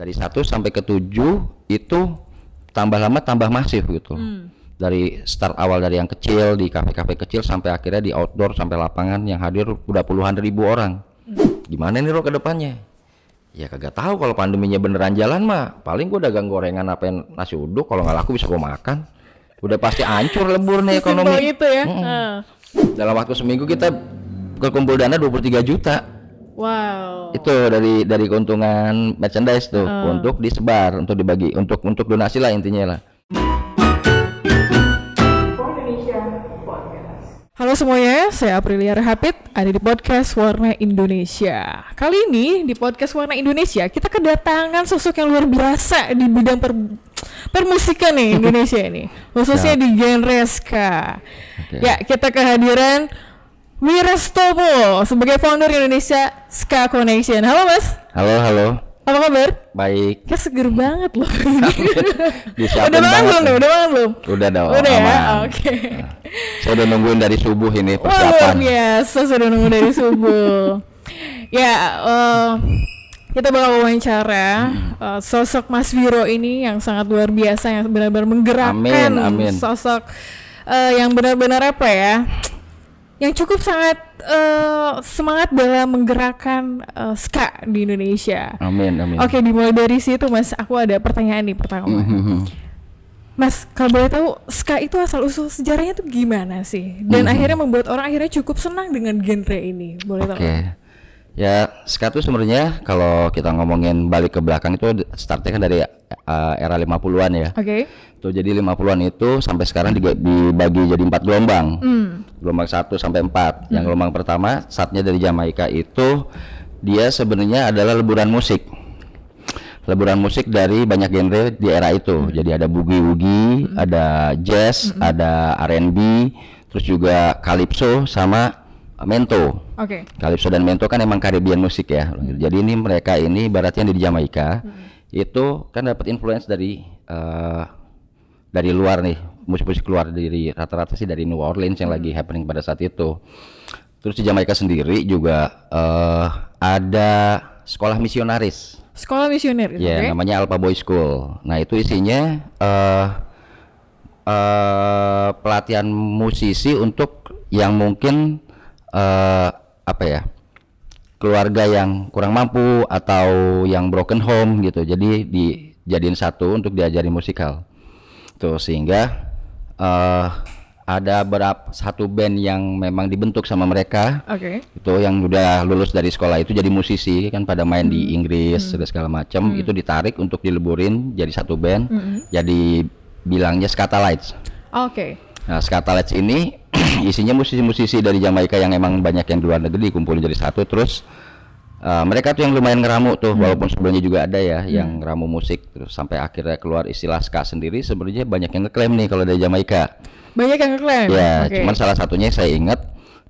dari satu sampai ke tujuh itu tambah lama tambah masif gitu. Dari start awal dari yang kecil di kafe-kafe kecil sampai akhirnya di outdoor sampai lapangan yang hadir udah puluhan ribu orang. Gimana nih lo ke depannya? Ya kagak tahu kalau pandeminya beneran jalan mah. Paling gua dagang gorengan apa yang nasi uduk kalau nggak laku bisa gua makan. Udah pasti hancur lebur nih ekonomi. itu ya. Mm-mm. Ah. dalam waktu seminggu kita kekumpul dana 23 juta Wow. itu dari dari keuntungan merchandise tuh Oh. untuk disebar untuk dibagi untuk untuk donasi lah intinya lah Halo semuanya, saya Aprilia Rahapit, ada di podcast Warna Indonesia. Kali ini di podcast Warna Indonesia kita kedatangan sosok yang luar biasa di bidang per permusikan nih Indonesia ini, khususnya di genre ska. Oke. Ya, kita kehadiran Wirastomo sebagai founder Indonesia Ska Connection. Halo Mas, halo halo apa kabar? baik Kayak seger banget loh. Udah bangun banget belum nih? Udah bangun belum? udah dong Udah ya, oke. saya udah nungguin dari subuh ini Wah luar persiapan biasa sudah nunggu dari subuh. ya, eh, kita bakal wawancara eh, sosok Mas Wiro ini yang sangat luar biasa yang benar-benar menggerakkan Amin, amin. sosok eh, yang benar-benar apa ya? Yang cukup sangat eh, semangat dalam menggerakkan eh, ska di Indonesia. amin amin Oke, dimulai dari situ Mas. Aku ada pertanyaan nih pertama. Mhm. Mas, kalau boleh tahu ska itu asal usul sejarahnya tuh gimana sih? Dan Mhm. akhirnya membuat orang akhirnya cukup senang dengan genre ini. Boleh tahu? Oke. Ya, ska tuh sebenarnya kalau kita ngomongin balik ke belakang itu startnya kan dari uh, era 50-an ya. Oke. Tuh jadi 50-an itu sampai sekarang dibagi jadi empat gelombang. Hmm. Gelombang 1 sampai 4. Yang gelombang pertama saatnya dari Jamaika itu dia sebenarnya adalah leburan musik. Leburan musik dari banyak genre di era itu. Jadi ada boogie-woogie, ada jazz, ada R&B, terus juga calypso sama mento. Oke. Calypso dan mento kan emang Caribbean musik ya. Jadi ini mereka ini ibaratnya di Jamaika itu kan dapat influence dari eh, dari luar nih, musik-musik luar dari rata-rata sih dari New Orleans yang lagi happening pada saat itu. Terus di Jamaika sendiri juga eh, ada sekolah misionaris. Sekolah misioner gitu, Ya, oke? namanya Alpha Boy School. Nah, itu isinya eh eh pelatihan musisi untuk yang mungkin eh apa ya? keluarga yang kurang mampu atau yang broken home gitu. Jadi dijadiin satu untuk diajari musikal. Tuh sehingga eh ada berapa satu band yang memang dibentuk sama mereka. Oke. itu yang udah lulus dari sekolah itu jadi musisi kan pada main di Inggris dan segala macam itu ditarik untuk dileburin jadi satu band. Jadi bilangnya Scatalites. Oke. nah Scatalites ini isinya musisi-musisi dari Jamaika yang emang banyak yang di luar negeri dikumpulin jadi satu. Terus uh, mereka tuh yang lumayan ngeramu tuh walaupun sebelumnya juga ada ya yang ngeramu musik terus sampai akhirnya keluar istilah ska sendiri sebenarnya banyak yang ngeklaim nih kalau dari Jamaika Banyak yang ngeklaim. Ya, Oke. cuman salah satunya saya ingat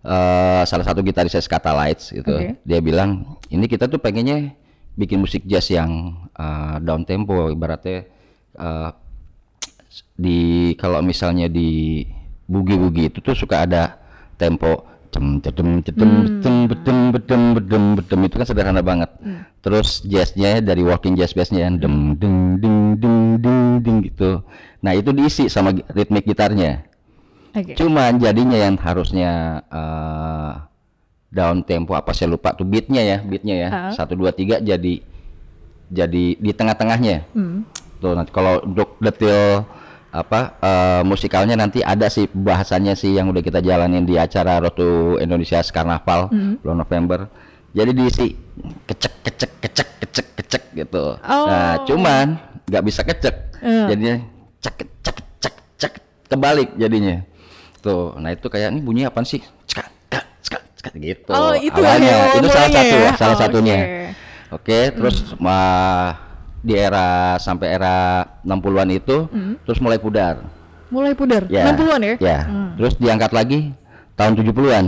eh salah satu gitaris Scata Lights gitu. Oke. Dia bilang, "Ini kita tuh pengennya bikin musik jazz yang eh, down tempo ibaratnya eh, di kalau misalnya di bugi-bugi itu tuh suka ada tempo cem cedem cedem cedem bedem bedem bedem bedem itu kan sederhana banget. Terus jazznya dari walking jazz bassnya yang dem ding ding ding ding ding gitu. Nah itu diisi sama ritmik gitarnya. Oke. Cuman jadinya yang harusnya eh, down tempo apa saya lupa tuh beatnya ya, beatnya ya. Satu dua tiga jadi jadi di tengah-tengahnya. Hmm. Tuh nanti kalau untuk detail apa eh, musikalnya nanti ada sih bahasannya sih yang udah kita jalanin di acara Road to Indonesia Karnaval Hmm. bulan November. Jadi diisi kecek kecek kecek kecek kecek gitu. Nah, Oh. cuman nggak bisa kecek. Eh. Jadinya cek cek cek cek kebalik jadinya. Tuh, nah itu kayak ini bunyi apa sih? Cek cek cek cek gitu. Oh, itu Awalnya ya, itu salah satu, ya? salah Oh, satunya. oke. Oke, terus mah di era sampai era 60-an itu Hmm. terus mulai pudar. Mulai pudar. Ya. 60-an ya? Ya. Terus diangkat lagi tahun 70-an.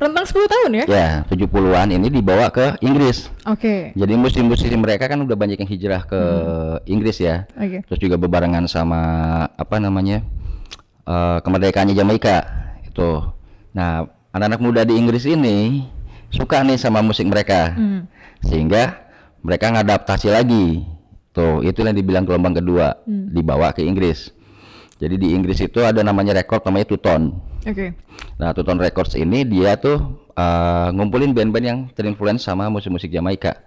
Rentang 10 tahun ya? Ya, 70-an ini dibawa ke Inggris. Oke. Jadi musisi-musisi mereka kan udah banyak yang hijrah ke Hmm. Inggris ya. Oke. Terus juga bebarengan sama apa namanya? eh, kemerdekaannya Jamaika itu. Nah, anak-anak muda di Inggris ini suka nih sama musik mereka. Hmm. Sehingga mereka ngadaptasi lagi Tuh, itu yang dibilang gelombang kedua, dibawa ke Inggris. Jadi di Inggris itu ada namanya record namanya Tuton. Oke. Nah, Tuton Records ini dia tuh eh, ngumpulin band-band yang terinfluence sama musik-musik Jamaika.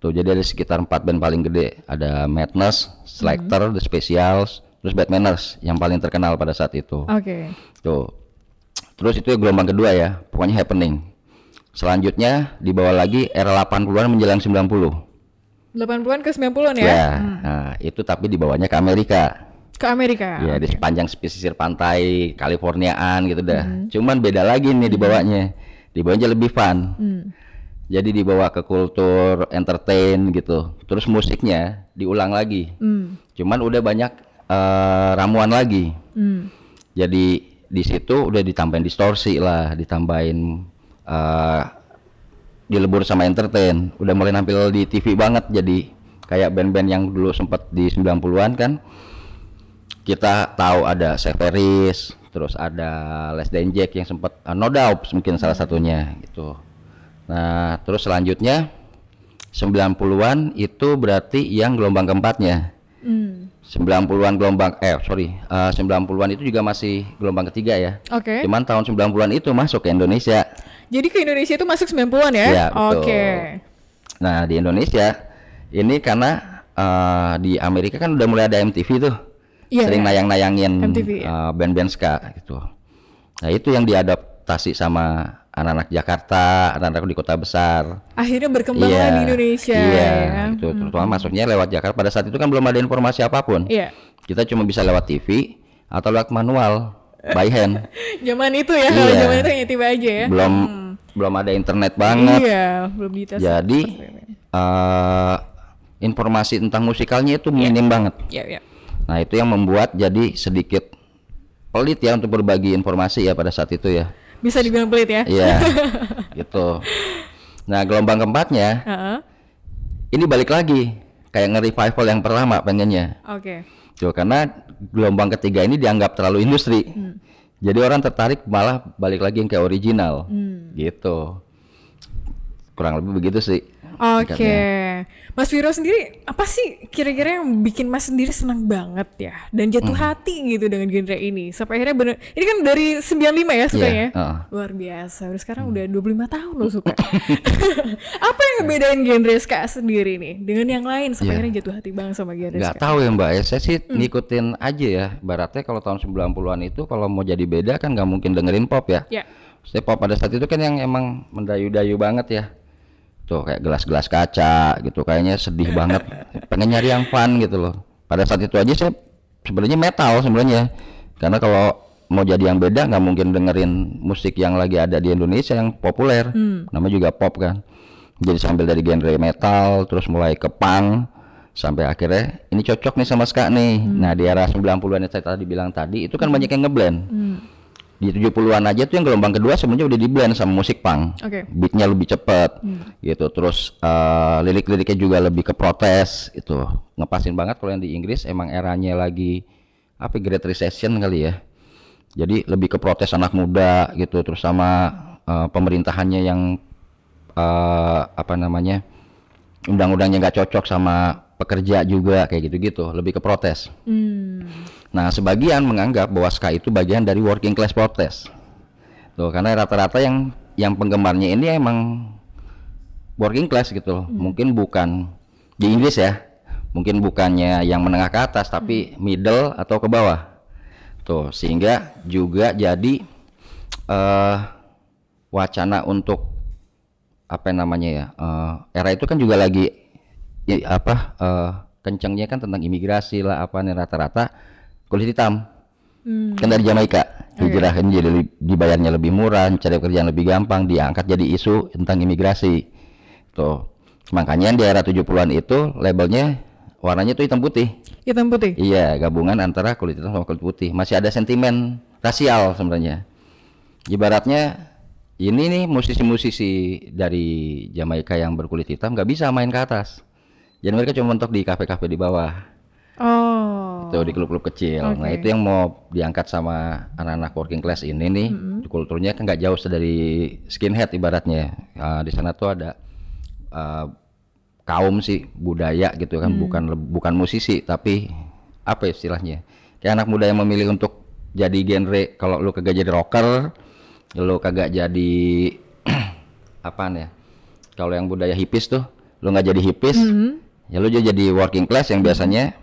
Tuh, jadi ada sekitar empat band paling gede. Ada Madness, Selector, The Specials, terus Bad Manners yang paling terkenal pada saat itu. Oke. Tuh. Terus itu gelombang kedua ya, pokoknya happening. Selanjutnya dibawa lagi era 80-an menjelang 90. 80-an ke 90-an ya? Ya, nah, itu tapi dibawanya ke Amerika. Ke Amerika. Ya, di sepanjang pesisir pantai Californiaan gitu dah. Hmm. Cuman beda lagi nih dibawanya. Dibawanya lebih fun. Hmm. Jadi dibawa ke kultur entertain gitu. Terus musiknya diulang lagi. Hmm. Cuman udah banyak eh, ramuan lagi. Hmm. Jadi di situ udah ditambahin distorsi lah, ditambahin eh dilebur sama entertain. Udah mulai nampil di TV banget jadi kayak band-band yang dulu sempat di 90-an kan. Kita tahu ada Severis, terus ada Les Jack yang sempat eh, No Doubt mungkin salah satunya gitu. Nah, terus selanjutnya 90-an itu berarti yang gelombang keempatnya. Hmm. 90-an gelombang eh sorry eh, 90-an itu juga masih gelombang ketiga ya Oke. cuman tahun 90-an itu masuk ke Indonesia Jadi ke Indonesia itu masuk 90-an ya? Iya. Oke. nah di Indonesia ini karena eh, di Amerika kan udah mulai ada MTV tuh Iya, sering iya. nayang-nayangin eh, band-band ska gitu nah itu yang diadaptasi sama anak-anak Jakarta anak-anak di kota besar Akhirnya berkembang lah di Indonesia iya ya. itu terutama masuknya lewat Jakarta pada saat itu kan belum ada informasi apa pun Iya. kita cuma bisa lewat TV atau lewat manual by hand Zaman itu ya, kalau Iya. zaman itu hanya tiba aja ya. belum belum ada internet banget Iya, belum dites. jadi eh, informasi tentang musikalnya itu minim banget Iya, iya. nah itu yang membuat jadi sedikit pelit ya untuk berbagi informasi ya pada saat itu ya Bisa dibilang pelit ya? iya gitu nah gelombang keempatnya Heeh. ini balik lagi kayak nge-revival yang pertama pengennya Oke. Tuh, karena gelombang ketiga ini dianggap terlalu industri. Jadi orang tertarik malah balik lagi yang kayak original. Gitu. Kurang lebih begitu sih. Oke. Mas Viro sendiri apa sih kira-kira yang bikin Mas sendiri senang banget ya dan jatuh Hmm. hati gitu dengan genre ini sampai akhirnya bener ini kan dari 95 ya sukanya Iya, heeh. luar biasa udah sekarang udah 25 tahun lo suka apa yang ngebedain genre ska sendiri nih dengan yang lain sampai Iya. akhirnya jatuh hati banget sama genre Nggak ska tahu ya Mbak ya, saya sih ngikutin aja ya. Baratnya kalau tahun 90-an itu kalau mau jadi beda kan nggak mungkin dengerin pop ya. ya Saya pop pada saat itu kan yang emang mendayu-dayu banget ya. Tuh kayak gelas-gelas kaca gitu, kayaknya sedih banget. Pengen nyari yang fun gitu loh. Pada saat itu aja saya sebenarnya metal sebenarnya. Karena kalau mau jadi yang beda nggak mungkin dengerin musik yang lagi ada di Indonesia yang populer. Namanya juga pop kan. Jadi sambil dari genre metal terus mulai ke punk sampai akhirnya ini cocok nih sama ska nih. Nah, di era 90-an yang saya tadi bilang tadi itu kan banyak yang ngeblend Hmm. Di 70-an aja tuh yang gelombang kedua sebenarnya udah di blend sama musik punk. Oke. Beatnya lebih cepet gitu. Terus eh, lirik-liriknya juga lebih ke protes itu. Ngepasin banget kalau yang di Inggris emang eranya lagi apa Great Recession kali ya. Jadi lebih ke protes anak muda gitu terus sama eh, pemerintahannya yang eh, apa namanya? undang-undangnya nggak cocok sama pekerja juga kayak gitu-gitu, lebih ke protes. Hmm. Nah, sebagian menganggap bahwa ska itu bagian dari working class protest. Tuh, karena rata-rata yang yang penggemarnya ini emang working class gitu loh. Mungkin bukan di Inggris ya. Mungkin bukannya yang menengah ke atas tapi middle atau ke bawah. Tuh, sehingga juga jadi eh wacana untuk apa namanya ya? eh, era itu kan juga lagi ya, apa eh, kencengnya kan tentang imigrasi lah apa nih rata-rata kulit hitam. Hmm. kan dari Jamaika. Hijrah kan jadi li- dibayarnya lebih murah cari kerjaan lebih gampang diangkat jadi isu tentang imigrasi. Tuh. Makanya di era 70-an itu labelnya warnanya tuh hitam putih. Hitam putih. iya gabungan antara kulit hitam sama kulit putih. Masih ada sentimen rasial sebenarnya. Ibaratnya ini nih musisi-musisi dari Jamaika yang berkulit hitam nggak bisa main ke atas. Jadi mereka cuma mentok di kafe-kafe di bawah Oh. tuh di klub-klub kecil. Nah Oke. itu yang mau diangkat sama anak-anak working class ini nih, kulturnya kan nggak jauh dari skinhead ibaratnya. Ah, di sana tuh ada ah, kaum sih budaya gitu kan bukan le- bukan musisi tapi apa ya istilahnya kayak anak muda yang memilih untuk jadi genre kalau lu kagak jadi rocker lu kagak jadi apaan ya kalau yang budaya hipis tuh lu nggak jadi hipis ya lu jadi working class yang biasanya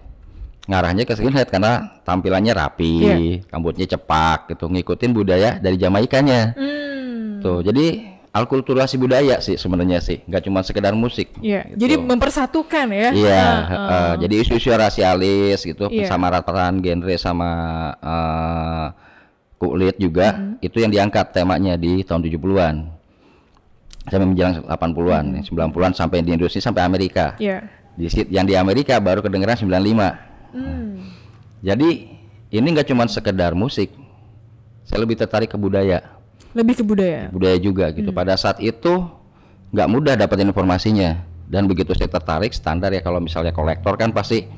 ngarahnya ke skinhead karena tampilannya rapi Iya. rambutnya cepak gitu ngikutin budaya dari Jamaikanya Hmm. tuh jadi alkulturasi budaya sih sebenarnya sih nggak cuma sekedar musik Iya, jadi mempersatukan ya. Iya, Ah, eh, jadi isu-isu rasialis gitu, sama rataran genre sama eh, kulit juga, itu yang diangkat temanya di tahun 70-an. Sampai menjelang 80-an, 90-an sampai di Indonesia sampai Amerika. Iya. Di yang di Amerika baru kedengeran 95. Hmm. Jadi ini nggak cuma sekedar musik. Saya lebih tertarik ke budaya Lebih ke budaya. budaya juga gitu. Pada saat itu nggak mudah dapetin informasinya dan begitu saya tertarik standar ya kalau misalnya kolektor kan pasti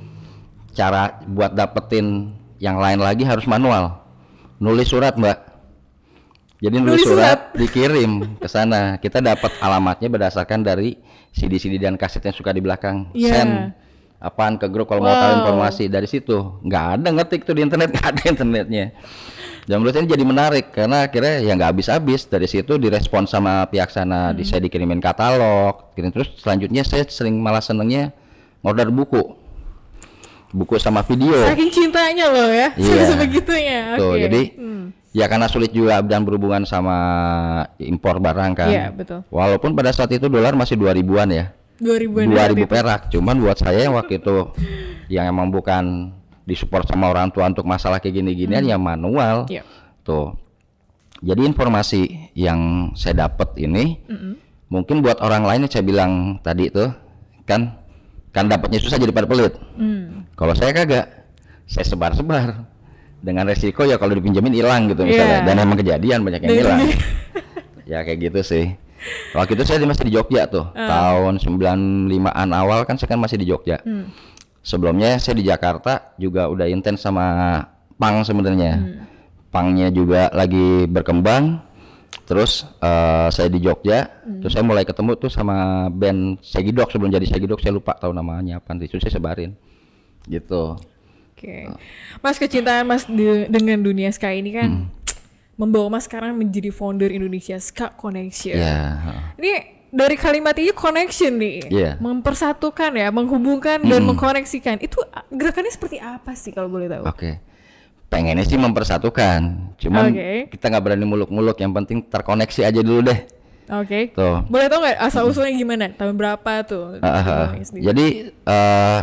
cara buat dapetin yang lain lagi harus manual. Nulis surat mbak. Jadi nulis, Nulis surat, dikirim ke sana. Kita dapat alamatnya berdasarkan dari CD-CD dan kaset yang suka di belakang. Iya. Send apaan ke grup kalau mau tahu Wow. informasi dari situ. Nggak ada ngetik tuh di internet, nggak ada internetnya. Dan menurut saya ini jadi menarik karena akhirnya ya nggak habis-habis dari situ direspon sama pihak sana, di, saya dikirimin katalog, kirim terus selanjutnya saya sering malah senengnya order buku, buku sama video. Saking cintanya loh ya. Iya. Sebegitunya. Tuh, Oke. jadi Hmm. ya karena sulit juga dan berhubungan sama impor barang kan. Iya, betul. Walaupun pada saat itu dolar masih 2000-an ya. 2000-an 2000 perak. Cuman buat saya yang waktu itu yang emang bukan disupport sama orang tua untuk masalah kayak gini-ginian ya manual. Iya. Tuh. Jadi informasi yang saya dapat ini mungkin buat orang lain yang saya bilang tadi tuh kan kan dapatnya susah jadi pada pelit. Hmm. Kalau saya kagak, saya sebar-sebar dengan resiko ya kalau dipinjemin hilang gitu misalnya Iya. dan emang kejadian banyak yang hilang. itu- ya kayak gitu sih. Waktu itu saya masih di Jogja tuh, Ah. tahun 95-an awal kan saya kan masih di Jogja. Hmm. Sebelumnya saya di Jakarta juga udah intens sama pang sebenarnya. Hmm. Pangnya juga lagi berkembang. Terus eh, saya di Jogja, Hmm. terus saya mulai ketemu tuh sama band Segidok sebelum jadi Segidok saya lupa tahu namanya apa, itu saya sebarin. Gitu. Oke. Mas kecintaan Mas di- dengan dunia ska ini kan Hmm. Membawa Mas sekarang menjadi founder Indonesia Ska Connection. Ya. Ini dari kalimat ini connection nih. Iya. Mempersatukan ya, menghubungkan dan mengkoneksikan. Itu gerakannya seperti apa sih kalau boleh tahu? Oke. Pengennya sih mempersatukan. Cuman Oke. kita nggak berani muluk-muluk. Yang penting terkoneksi aja dulu deh. Oke. Tuh. Boleh tahu nggak asal usulnya gimana? Tahun berapa tuh? Hubungannya sendiri? Jadi eh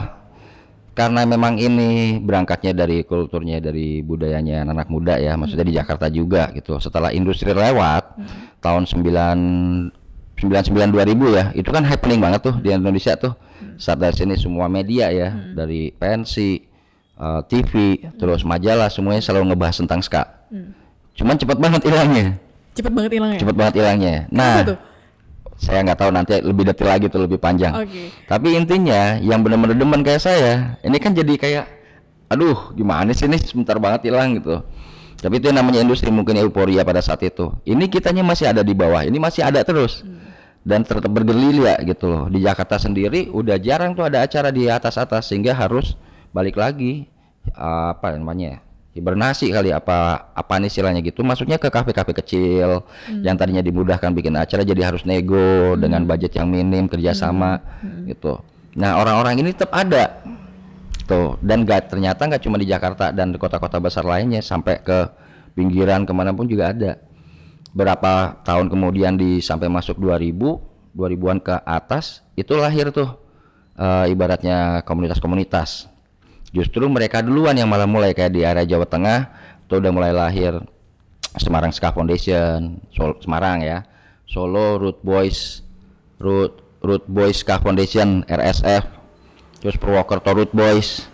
karena memang ini berangkatnya dari kulturnya dari budayanya anak muda ya, maksudnya di Jakarta juga gitu. Setelah industri lewat tahun 9 99 2000 ya, itu kan happening banget tuh di Indonesia tuh. Saat dari sini semua media ya, dari pensi, eh, TV, terus majalah semuanya selalu ngebahas tentang ska. Cuman cepat banget hilangnya, Cepet banget hilangnya. cepat banget hilangnya. Nah? Saya nggak tahu nanti lebih detail lagi tuh lebih panjang. Oke. Tapi intinya yang benar-benar demen kayak saya, ini kan jadi kayak, aduh gimana sih ini sebentar banget hilang gitu. Tapi itu yang namanya industri mungkin euforia pada saat itu. Ini kitanya masih ada di bawah, ini masih ada terus. Dan tetap bergerilya gitu loh. Di Jakarta sendiri udah jarang tuh ada acara di atas-atas sehingga harus balik lagi apa namanya ya, hibernasi kali apa apa nih istilahnya gitu. Maksudnya ke kafe-kafe kecil yang tadinya dimudahkan bikin acara jadi harus nego dengan budget yang minim kerjasama gitu. Nah orang-orang ini tetap ada. Tuh dan gak ternyata nggak cuma di Jakarta dan di kota-kota besar lainnya sampai ke pinggiran ke mana pun juga ada. Berapa tahun kemudian di sampai masuk 2000 2000-an ke atas itu lahir tuh eh, ibaratnya komunitas-komunitas justru mereka duluan yang malah mulai kayak di area Jawa Tengah tuh udah mulai lahir Semarang Ska Foundation Sol- Semarang ya. Solo Root Boys Root Root Boys Ska Foundation RSF terus Purwokerto Root Boys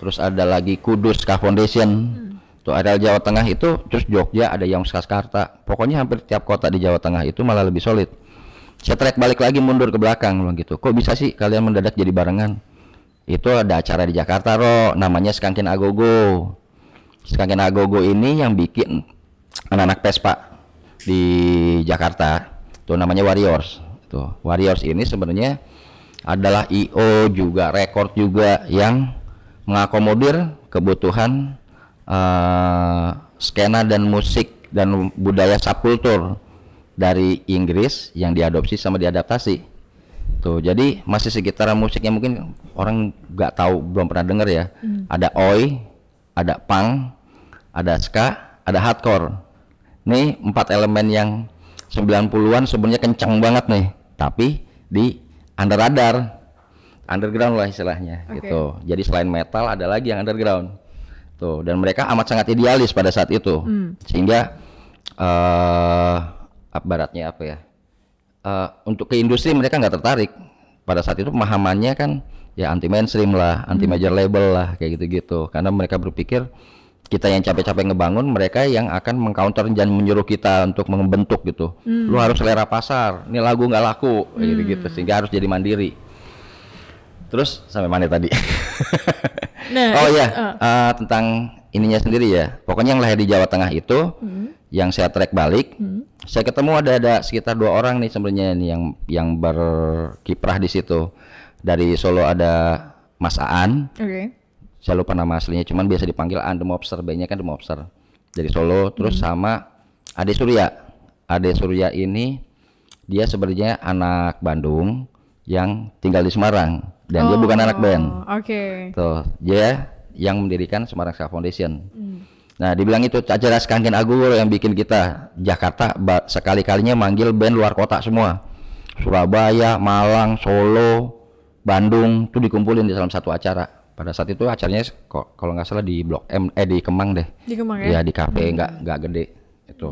terus ada lagi Kudus Ska Foundation. Tuh area Jawa Tengah itu terus Jogja ada yang Skarskarta pokoknya hampir tiap kota di Jawa Tengah itu malah lebih solid. Saya track balik lagi mundur ke belakang bilang gitu. Kok bisa sih kalian mendadak jadi barengan itu ada acara di Jakarta Ro. Namanya Skankin Agogo. Skankin Agogo ini yang bikin anak-anak Vespa di Jakarta. Tuh namanya Warriors. Tuh Warriors ini sebenarnya adalah IO juga, record juga yang mengakomodir kebutuhan eh, skena dan musik dan budaya subkultur dari Inggris yang diadopsi sama diadaptasi. Tuh, jadi masih sekitaran musiknya mungkin orang nggak tahu belum pernah dengar ya. Ada oi, ada punk, ada ska, ada hardcore. Nih empat elemen yang 90-an sebenarnya kencang banget nih, tapi di under radar, underground lah istilahnya Oke. gitu. Jadi selain metal ada lagi yang underground. Tuh, dan mereka amat sangat idealis pada saat itu. Sehingga eh apa baratnya apa ya? Eh, untuk ke industri mereka nggak tertarik. Pada saat itu pemahamannya kan ya anti mainstream lah, anti major label lah kayak gitu-gitu. Karena mereka berpikir kita yang capek-capek ngebangun, mereka yang akan mengcounter dan menyuruh kita untuk membentuk gitu. Lu harus selera pasar. Ini lagu nggak laku kayak gitu-gitu sehingga harus jadi mandiri. Terus sampai mana tadi? Nah, oh iya, ah. eh, tentang ininya sendiri ya. Pokoknya yang lahir di Jawa Tengah itu, Hmm. yang saya track balik, saya ketemu ada ada sekitar dua orang nih sebenarnya nih yang yang berkiprah di situ. Dari Solo ada Mas Aan, Oke. saya lupa nama aslinya, cuman biasa dipanggil Aan The Mobster, bandnya kan The Mobster. Dari Solo, terus sama Ade Surya. Ade Surya ini dia sebenarnya anak Bandung yang tinggal di Semarang dan dia bukan anak band. Oh, Oke. Tuh, dia yang mendirikan Semarang Ska Foundation. Nah, dibilang itu acara Skanken Agur yang bikin kita Jakarta sekali-kalinya manggil band luar kota semua. Surabaya, Malang, Solo, Bandung tuh dikumpulin di dalam satu acara. Pada saat itu acaranya kok kalau nggak salah di Blok M eh di Kemang deh. Di Kemang Ya ya. di kafe nggak nggak gede itu.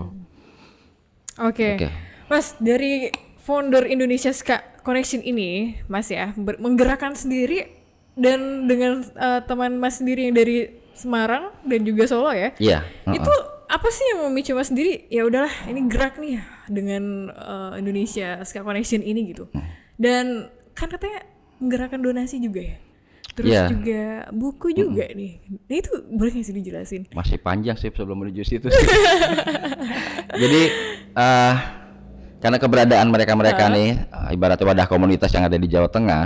Oke. Oke. Mas, dari founder Indonesia Ska Connection ini, Mas ya, menggerakkan sendiri dan dengan eh, teman Mas sendiri yang dari Semarang dan juga Solo ya. Iya. heeh. Itu apa sih yang memicu Mas sendiri? Ya udahlah, ini gerak nih dengan eh, Indonesia Ska Connection ini gitu. Hmm. Dan kan katanya menggerakkan donasi juga ya. Terus Iya. juga buku juga nih. Nah itu boleh nggak sih dijelasin? masih panjang sih sebelum menuju situ. Jadi eh karena keberadaan mereka-mereka nih eh, ibaratnya wadah komunitas yang ada di Jawa Tengah,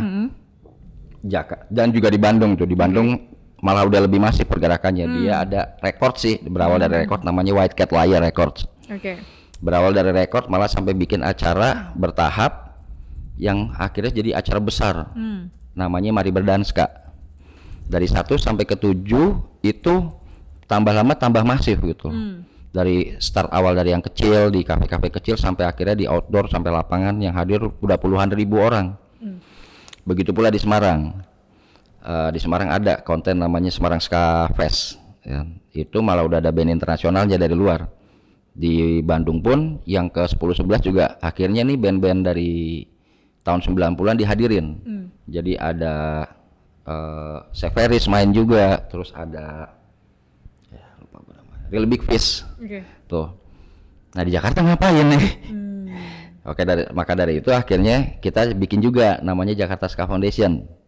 Jaka dan juga di Bandung tuh di Bandung malah udah lebih masif pergerakannya. Dia ada rekor sih berawal dari rekor namanya White Cat Liar Records. Oke. Berawal dari rekor malah sampai bikin acara bertahap yang akhirnya jadi acara besar. Namanya Mari Berdanska. Dari 1 sampai ke 7 itu tambah lama tambah masif gitu. Dari start awal dari yang kecil di kafe-kafe kecil sampai akhirnya di outdoor sampai lapangan yang hadir udah puluhan ribu orang. Begitu pula di Semarang. Eh, di Semarang ada konten namanya Semarang Ska Fest. ya. Itu malah udah ada band internasionalnya dari luar. Di Bandung pun yang ke 10-11 juga akhirnya nih band-band dari tahun 90-an dihadirin. Jadi ada eh Severis main juga, terus ada ya, lupa namanya, Real Big Fish. Oke. Tuh. Nah, di Jakarta ngapain nih? Oke, dari maka dari itu akhirnya kita bikin juga namanya Jakarta Ska Foundation.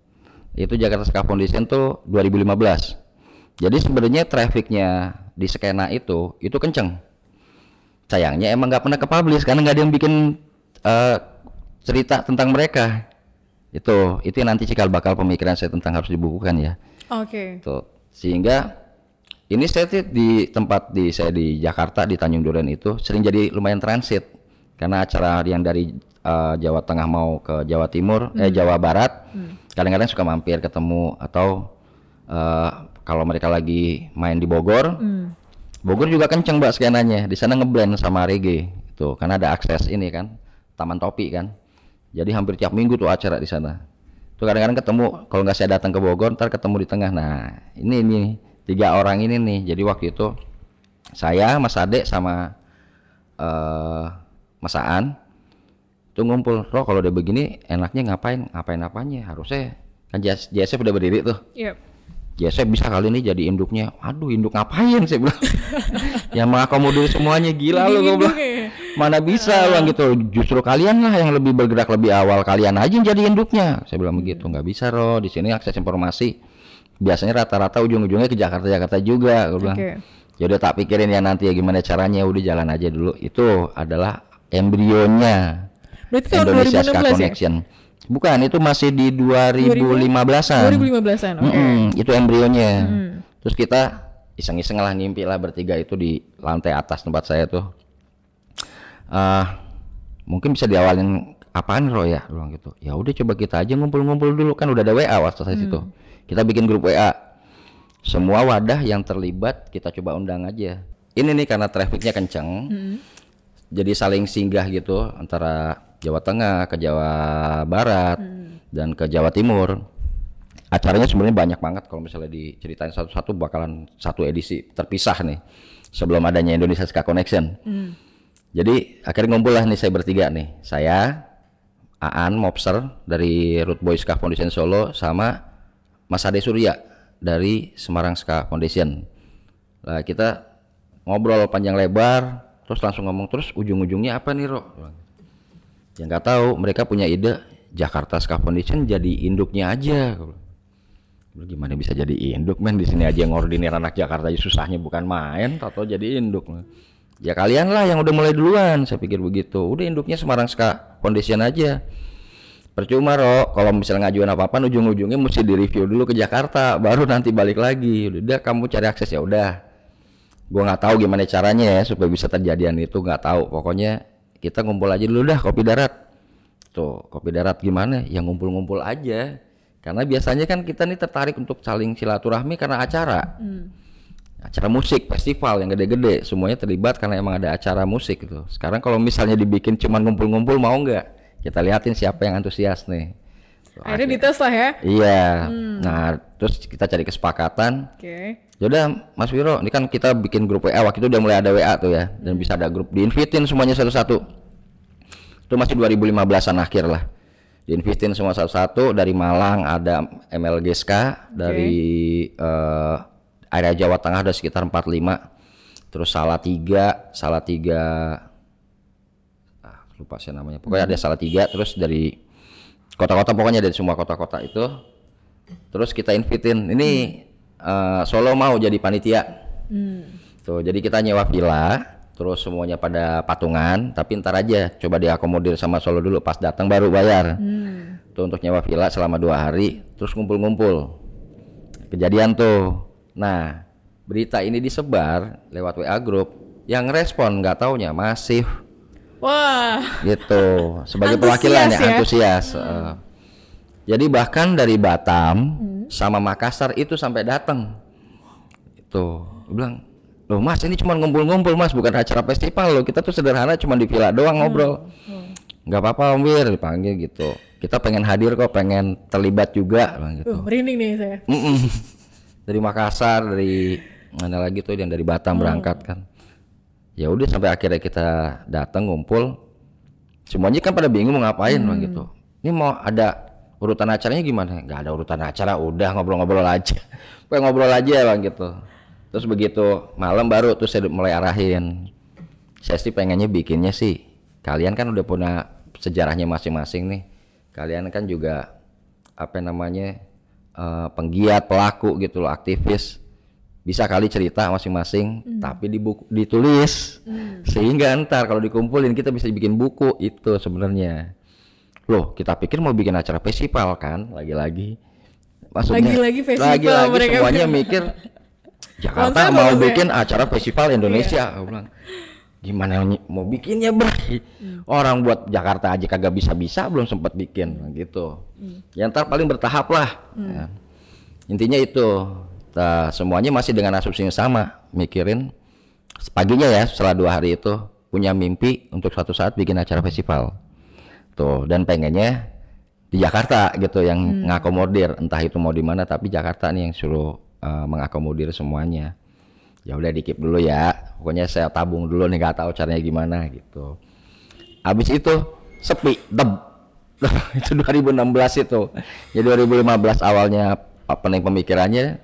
Itu Jakarta Ska Foundation tuh 2015. Jadi sebenarnya trafficnya di skena itu itu kenceng. Sayangnya emang nggak pernah ke publish karena nggak ada yang bikin eh, cerita tentang mereka. Itu itu yang nanti cikal bakal pemikiran saya tentang harus dibukukan ya. Oke. Tuh. Sehingga ini saya di tempat di saya di Jakarta di Tanjung Duren itu sering jadi lumayan transit karena acara yang dari eh, Jawa Tengah mau ke Jawa Timur eh Jawa Barat kadang-kadang suka mampir ketemu atau eh, kalau mereka lagi main di Bogor Bogor juga kenceng mbak skenanya. Di sana ngeblend sama reggae itu karena ada akses ini kan Taman Topi kan. Jadi hampir tiap minggu tuh acara di sana. Tuh kadang-kadang ketemu kalau nggak saya datang ke Bogor ntar ketemu di tengah. Nah ini ini tiga orang ini nih. Jadi waktu itu saya Mas Ade sama eh Mas Aan tuh ngumpul roh kalau udah begini enaknya ngapain? Ngapain apanya? Harusnya kan JS, JSF udah berdiri tuh. Yep. JSF bisa kali ini jadi induknya. Aduh induk ngapain? saya bilang. Yang mengakomodir semuanya gila lu gue bilang. Mana bisa lu gitu. Justru kalian lah yang lebih bergerak lebih awal. Kalian aja yang jadi induknya. Saya bilang begitu. Nggak bisa roh. Di sini akses informasi. Biasanya rata-rata ujung-ujungnya ke Jakarta Jakarta juga gue bilang. Oke. ya udah tak pikirin ya nanti ya gimana caranya. Udah jalan aja dulu. Itu adalah embrionya Berarti tahun Indonesia Ska 2016 ya? Connection Bukan, itu masih di 2015-an. 2015-an. Oke. Mm-mm, itu embrionya. Hmm. Terus kita iseng-iseng lah ngimpi lah bertiga itu di lantai atas tempat saya tuh. Ah, mungkin bisa diawalin apaan Ro ya? Bilang gitu. Ya udah coba kita aja ngumpul-ngumpul dulu kan udah ada WA waktu saya situ. Kita bikin grup WA. Semua wadah yang terlibat kita coba undang aja. Ini nih karena trafficnya kenceng. Jadi saling singgah gitu antara Jawa Tengah ke Jawa Barat dan ke Jawa Timur acaranya sebenarnya banyak banget kalau misalnya diceritain satu-satu bakalan satu edisi terpisah nih sebelum adanya Indonesia Ska Connection. Jadi akhirnya ngumpul lah nih saya bertiga nih. Saya, Aan Mobster dari Root Boy Ska Foundation Solo sama Mas Ade Surya dari Semarang Ska Foundation. Lah kita ngobrol panjang lebar, terus langsung ngomong terus ujung-ujungnya apa nih, Ro? Ya nggak tahu, mereka punya ide Jakarta Ska Foundation jadi induknya aja. Lu gimana bisa jadi induk men di sini aja ngordinir anak Jakarta aja susahnya bukan main atau jadi induk. Ya kalian lah yang udah mulai duluan, saya pikir begitu. Udah induknya Semarang Ska Foundation aja. Percuma Ro, kalau misalnya ngajuin apa-apa ujung-ujungnya mesti direview dulu ke Jakarta, baru nanti balik lagi. Udah kamu cari akses ya udah. Gua nggak tahu gimana caranya ya supaya bisa terjadian itu nggak tahu. Pokoknya kita ngumpul aja dulu dah kopi darat. Tuh, kopi darat gimana? Ya ngumpul-ngumpul aja. Karena biasanya kan kita nih tertarik untuk saling silaturahmi karena acara. Acara musik, festival yang gede-gede, semuanya terlibat karena emang ada acara musik gitu. Sekarang kalau misalnya dibikin cuman ngumpul-ngumpul mau nggak? Kita liatin siapa yang antusias nih. Akhirnya dites lah ya. Iya. Nah, terus kita cari kesepakatan. Oke. Yaudah, Mas Wiro, ini kan kita bikin grup WA waktu itu udah mulai ada WA tuh ya, dan bisa ada grup diinvitin semuanya satu-satu. Itu masih 2015-an akhir lah. Diinvitin semua satu-satu dari Malang ada MLGSK, dari eh, area Jawa Tengah ada sekitar 45. Terus Salatiga, Salatiga ah, lupa saya namanya. Pokoknya ada Salatiga terus dari kota-kota pokoknya dari semua kota-kota itu terus kita invitin. Ini eh, Solo mau jadi panitia. Tuh jadi kita nyewa villa terus semuanya pada patungan tapi ntar aja coba diakomodir sama Solo dulu pas datang baru bayar. Tuh untuk nyewa villa selama dua hari terus ngumpul-ngumpul. Kejadian tuh. Nah berita ini disebar lewat WA grup yang respon nggak taunya masif Wah. gitu. Sebagai perwakilan ya ya. antusias eh. jadi bahkan dari Batam sama Makassar itu sampai datang. Itu bilang loh mas ini cuma ngumpul-ngumpul mas bukan acara festival loh. Kita tuh sederhana cuma di villa doang ngobrol. nggak apa-apa Om Wir dipanggil gitu. Kita pengen hadir kok pengen terlibat juga bilang gitu. Tuh, merinding nih saya. Mm-mm. dari Makassar dari mana lagi tuh yang dari Batam berangkat kan ya udah sampai akhirnya kita datang ngumpul. Semuanya kan pada bingung mau ngapain bang gitu. Ini mau ada urutan acaranya gimana? Nggak ada urutan acara udah ngobrol-ngobrol aja. Pengen ngobrol aja bang gitu. Terus begitu malam baru tuh saya mulai arahin. Saya sih pengennya bikinnya sih kalian kan udah punya sejarahnya masing-masing nih. Kalian kan juga apa namanya eh, penggiat pelaku gitu loh aktivis bisa kali cerita masing-masing tapi di buku ditulis. Sehingga ntar kalau dikumpulin kita bisa bikin buku. Itu sebenarnya. Loh kita pikir mau bikin acara festival kan lagi-lagi. Maksudnya Lagi-lagi festival lagi-lagi mereka semuanya bilang. mikir Jakarta Konser mau terus ya. bikin acara festival Indonesia. Aku bilang gimana mau bikinnya bray orang buat Jakarta aja kagak bisa-bisa belum sempat bikin gitu. Ya ntar paling bertahap lah. Ya. intinya itu Nah, semuanya masih dengan asumsi yang sama mikirin paginya ya setelah dua hari itu punya mimpi untuk suatu saat bikin acara festival. Tuh dan pengennya di Jakarta gitu yang ngakomodir. Entah itu mau di mana tapi Jakarta nih yang suruh eh, mengakomodir semuanya. Ya udah dikip dulu ya. Pokoknya saya tabung dulu nih nggak tahu caranya gimana gitu. Habis itu sepi deb itu 2016 itu. Ya 2015 awalnya apa nih pemikirannya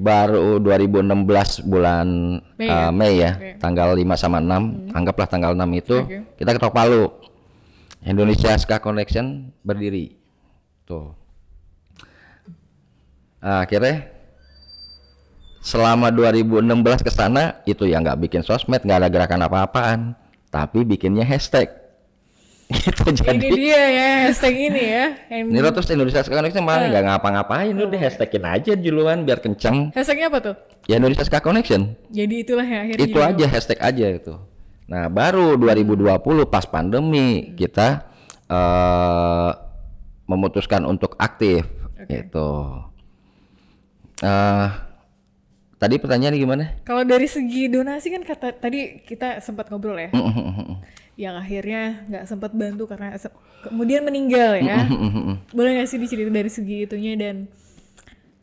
baru 2016 bulan Mei ya? Mei ya Oke. tanggal 5 sama 6 anggaplah tanggal 6 itu Oke. kita ketok palu Indonesia Ska Connection berdiri tuh Nah, akhirnya selama 2016 ke sana itu ya nggak bikin sosmed nggak ada gerakan apa-apaan tapi bikinnya hashtag gitu Ini jadi dia ya hashtag ini ya. Yang ini lo terus Indonesia Ska Connection malah nggak ngapa-ngapain lu deh hashtagin aja duluan biar kenceng. Hashtagnya apa tuh? ya Indonesia Ska Connection. Jadi itulah yang akhirnya itu aja hashtag aja itu. Nah baru 2020 pas pandemi kita eh memutuskan untuk aktif gitu. Eh tadi pertanyaannya gimana? Kalau dari segi donasi kan kata tadi kita sempat ngobrol ya. Yang akhirnya nggak sempat bantu karena se- kemudian meninggal ya. Boleh nggak sih diceritain dari segi itunya dan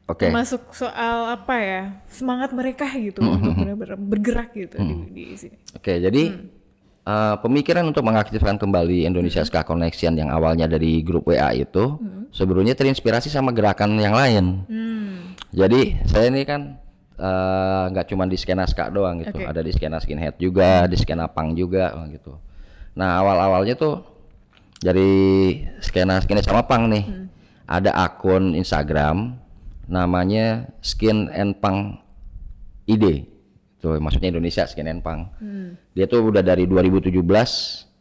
oke masuk soal apa ya semangat mereka gitu untuk benar-benar bergerak gitu di, di sini. Oke, jadi eh, pemikiran untuk mengaktifkan kembali Indonesia Ska Connection yang awalnya dari grup WA itu sebelumnya terinspirasi sama gerakan yang lain. Hmm. Jadi saya ini kan eh, nggak cuma di skena ska doang gitu, Oke. ada di skena skinhead juga, di skena punk juga gitu. Nah awal-awalnya tuh dari skena skinhead sama punk nih, ada akun Instagram namanya Skin and Punk ID. Tuh maksudnya Indonesia Skin and Punk. Dia tuh udah dari 2017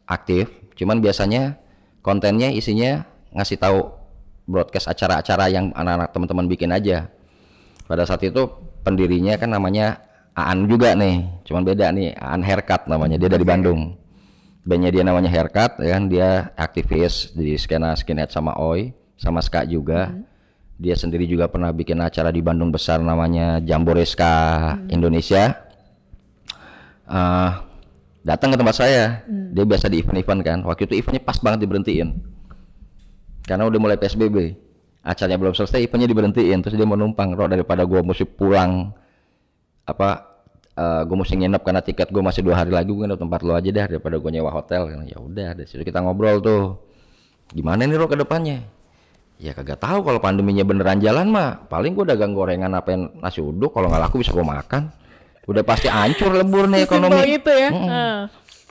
aktif, cuman biasanya kontennya isinya ngasih tahu broadcast acara-acara yang anak-anak teman-teman bikin aja. Pada saat itu pendirinya kan namanya Aan juga nih, cuman beda nih, Aan Haircut namanya, dia dari Bandung. Bandnya dia namanya Haircut, ya kan? Dia aktivis di skena skinhead sama Oi, sama Ska juga. Dia sendiri juga pernah bikin acara di Bandung besar namanya Jambore Ska Indonesia. Eh, datang ke tempat saya, dia biasa di event-event kan. Waktu itu eventnya pas banget diberhentiin. Karena udah mulai PSBB acaranya belum selesai eventnya diberhentiin. Terus dia mau numpang roh daripada gua mesti pulang apa eh gua mesti nginep karena tiket gua masih dua hari lagi gua nginep tempat lo aja dah daripada gua nyewa hotel. Ya udah dari situ kita ngobrol tuh. Gimana nih roh ke depannya? Ya kagak tahu kalau pandeminya beneran jalan mah. Paling gua dagang gorengan apa yang nasi uduk kalau nggak laku bisa gua makan. Udah pasti hancur lebur nih ekonomi. itu ya. Ah.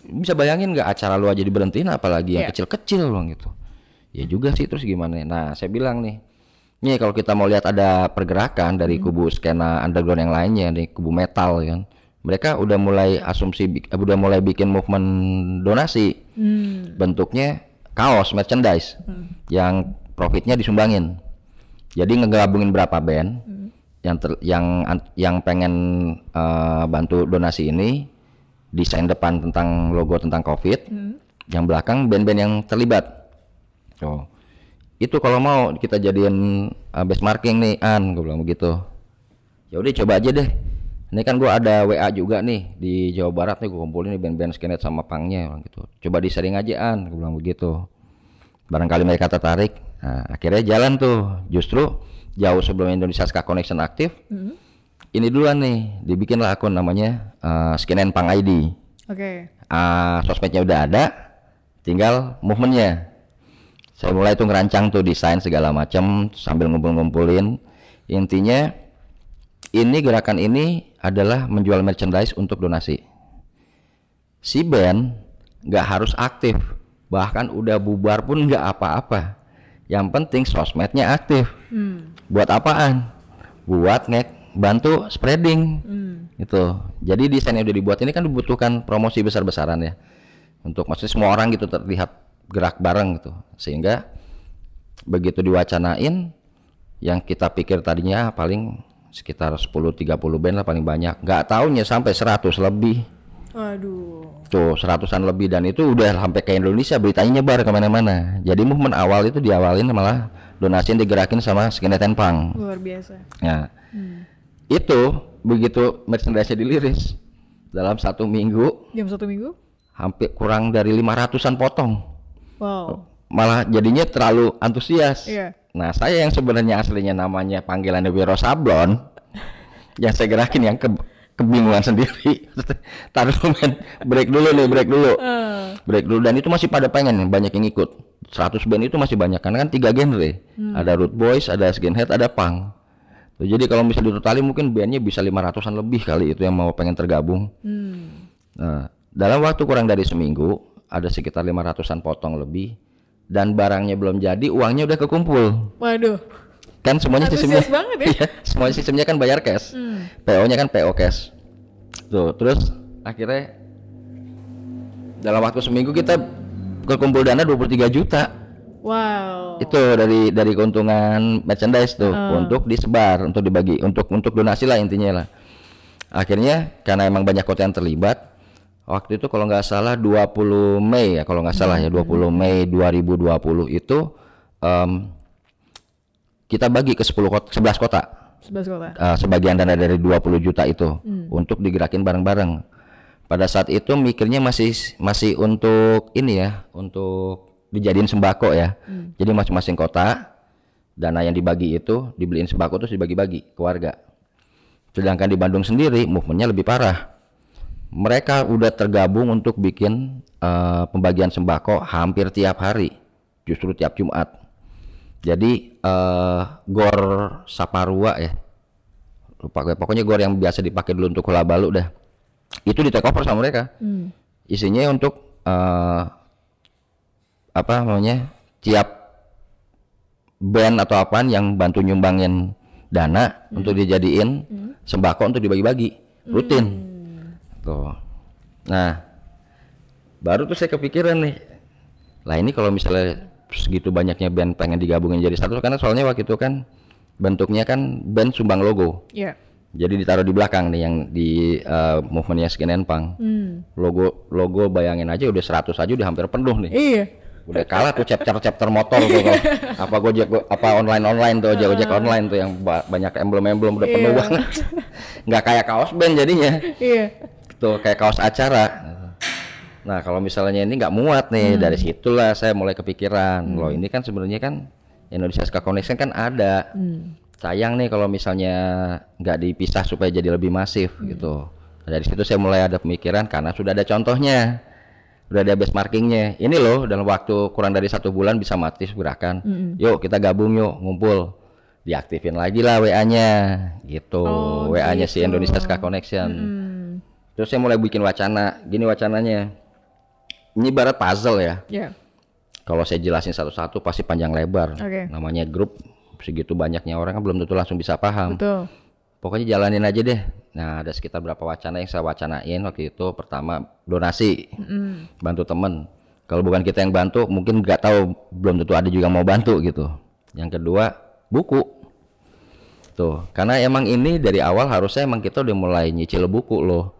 bisa bayangin nggak acara lu aja diberhentiin apalagi yang Iya. kecil-kecil loh gitu. Ya juga sih terus gimana nah saya bilang nih nih kalau kita mau lihat ada pergerakan dari kubu skena underground yang lainnya nih kubu metal kan. Mereka udah mulai asumsi bik- eh, udah mulai bikin movement donasi. Hmm. bentuknya kaos merchandise yang profitnya disumbangin. Jadi ngegabungin berapa band yang ter- yang an- yang pengen eh, bantu donasi ini desain depan tentang logo tentang covid yang belakang band-band yang terlibat. Oh itu kalau mau kita jadiin uh, base marking nih an gue bilang begitu. Ya udah coba aja deh. Ini kan gua ada WA juga nih di Jawa Barat nih gue kumpulin nih band-band skenet sama pangnya orang gitu. Coba disering aja an gue bilang begitu. Barangkali mereka tertarik. Nah, akhirnya jalan tuh. Justru jauh sebelum Indonesia Ska Connection aktif ini duluan nih dibikinlah akun namanya uh, Skin and Pang ID Oke. Ah, sosmednya udah ada tinggal movementnya saya mulai tuh ngerancang tuh desain segala macam sambil ngumpul-ngumpulin. Intinya ini gerakan ini adalah menjual merchandise untuk donasi. Si band nggak harus aktif bahkan udah bubar pun nggak apa-apa. Yang penting sosmednya aktif. Buat apaan? Buat ngek bantu spreading. Itu jadi desain yang udah dibuat ini kan dibutuhkan promosi besar-besaran ya. Untuk maksudnya semua orang gitu terlihat gerak bareng gitu sehingga begitu diwacanain yang kita pikir tadinya paling sekitar 10-30 band lah paling banyak nggak tahunya sampai 100 lebih Waduh. tuh seratusan lebih dan itu udah sampai ke Indonesia beritanya nyebar ke mana-mana jadi movement awal itu diawalin malah donasi yang digerakin sama skinhead punk Luar biasa. Ya. Itu begitu merchandise diliris dalam satu minggu Jam satu minggu? hampir kurang dari 500-an potong. Wow. Malah jadinya terlalu antusias. Iya. Nah, saya yang sebenarnya aslinya namanya panggilannya Wiro Sablon yang saya gerakin yang ke kebingungan sendiri. Taruh men. break dulu nih, break dulu. Eh, Break dulu dan itu masih pada pengen banyak yang ikut. 100 band itu masih banyak karena kan tiga genre. Ada root boys, ada skinhead, ada punk. Tuh, jadi kalau misalnya ditotali mungkin bandnya bisa 500-an lebih kali itu yang mau pengen tergabung. hmm. Nah, dalam waktu kurang dari seminggu ada sekitar 500-an potong lebih dan barangnya belum jadi, uangnya udah kekumpul. Waduh. Kan semuanya sistemnya banget ya. Iya, semuanya sistemnya kan bayar cash. Hmm. PO-nya kan PO cash. Tuh, terus akhirnya dalam waktu seminggu kita kekumpul dana 23 juta. Wow. Itu dari dari keuntungan merchandise tuh Oh. untuk disebar, untuk dibagi, untuk untuk donasi lah intinya lah. Akhirnya karena emang banyak kota yang terlibat, waktu itu kalau nggak salah 20 Mei ya kalau nggak salah ya 20 Mei 2020 itu em, kita bagi ke 10 kota, 11 kota. 11 kota. uh, sebagian dana dari 20 juta itu untuk digerakin bareng-bareng. Pada saat itu mikirnya masih masih untuk ini ya, untuk dijadiin sembako ya. Jadi masing-masing kota dana yang dibagi itu dibeliin sembako terus dibagi-bagi ke warga. Sedangkan di Bandung sendiri movementnya lebih parah. Mereka udah tergabung untuk bikin uh, pembagian sembako hampir tiap hari, justru tiap Jumat. Jadi eh gor Saparua ya. Lupa gue. Pokoknya gor yang biasa dipakai dulu untuk hula balu dah. Itu di take over sama mereka. Hmm. Isinya untuk eh apa namanya? tiap band atau apaan yang bantu nyumbangin dana untuk dijadiin sembako untuk dibagi-bagi rutin. Tuh. Nah, baru tuh saya kepikiran nih. Lah ini kalau misalnya segitu banyaknya band pengen digabungin jadi satu karena soalnya waktu itu kan bentuknya kan band sumbang logo. Iya. Jadi ditaruh di belakang nih yang di uh, movementnya Skin and Punk. Hmm. Logo logo bayangin aja udah 100 aja udah hampir penuh nih. Iya. Udah kalah tuh chapter-chapter motor tuh kalau apa Gojek go- apa online-online tuh ojek ojek online tuh yang ba- banyak emblem-emblem udah penuh Iya. banget. Nggak kayak kaos band jadinya Iya. Tuh kayak kaos acara. Nah kalau misalnya ini nggak muat nih dari situlah saya mulai kepikiran loh ini kan sebenarnya kan Indonesia Ska Connection kan ada. Sayang nih kalau misalnya nggak dipisah supaya jadi lebih masif gitu. Nah, dari situ saya mulai ada pemikiran karena sudah ada contohnya, udah ada benchmarkingnya. Ini loh dalam waktu kurang dari satu bulan bisa mati gerakan. Yuk kita gabung yuk ngumpul. Diaktifin lagi lah WA-nya gitu. Oh, WA-nya si gitu. Indonesia Ska Connection. Hmm. Terus saya mulai bikin wacana. Gini wacananya. Ini ibarat puzzle ya. Iya. Kalau saya jelasin satu-satu pasti panjang lebar. Oke. Namanya grup segitu banyaknya orang kan belum tentu langsung bisa paham. Betul. Pokoknya jalanin aja deh. Nah, ada sekitar berapa wacana yang saya wacanain waktu itu. Pertama, donasi. Mm. Bantu temen. Kalau bukan kita yang bantu, mungkin nggak tahu belum tentu ada juga mau bantu gitu. Yang kedua, buku. Tuh, karena emang ini dari awal harusnya emang kita udah mulai nyicil buku loh.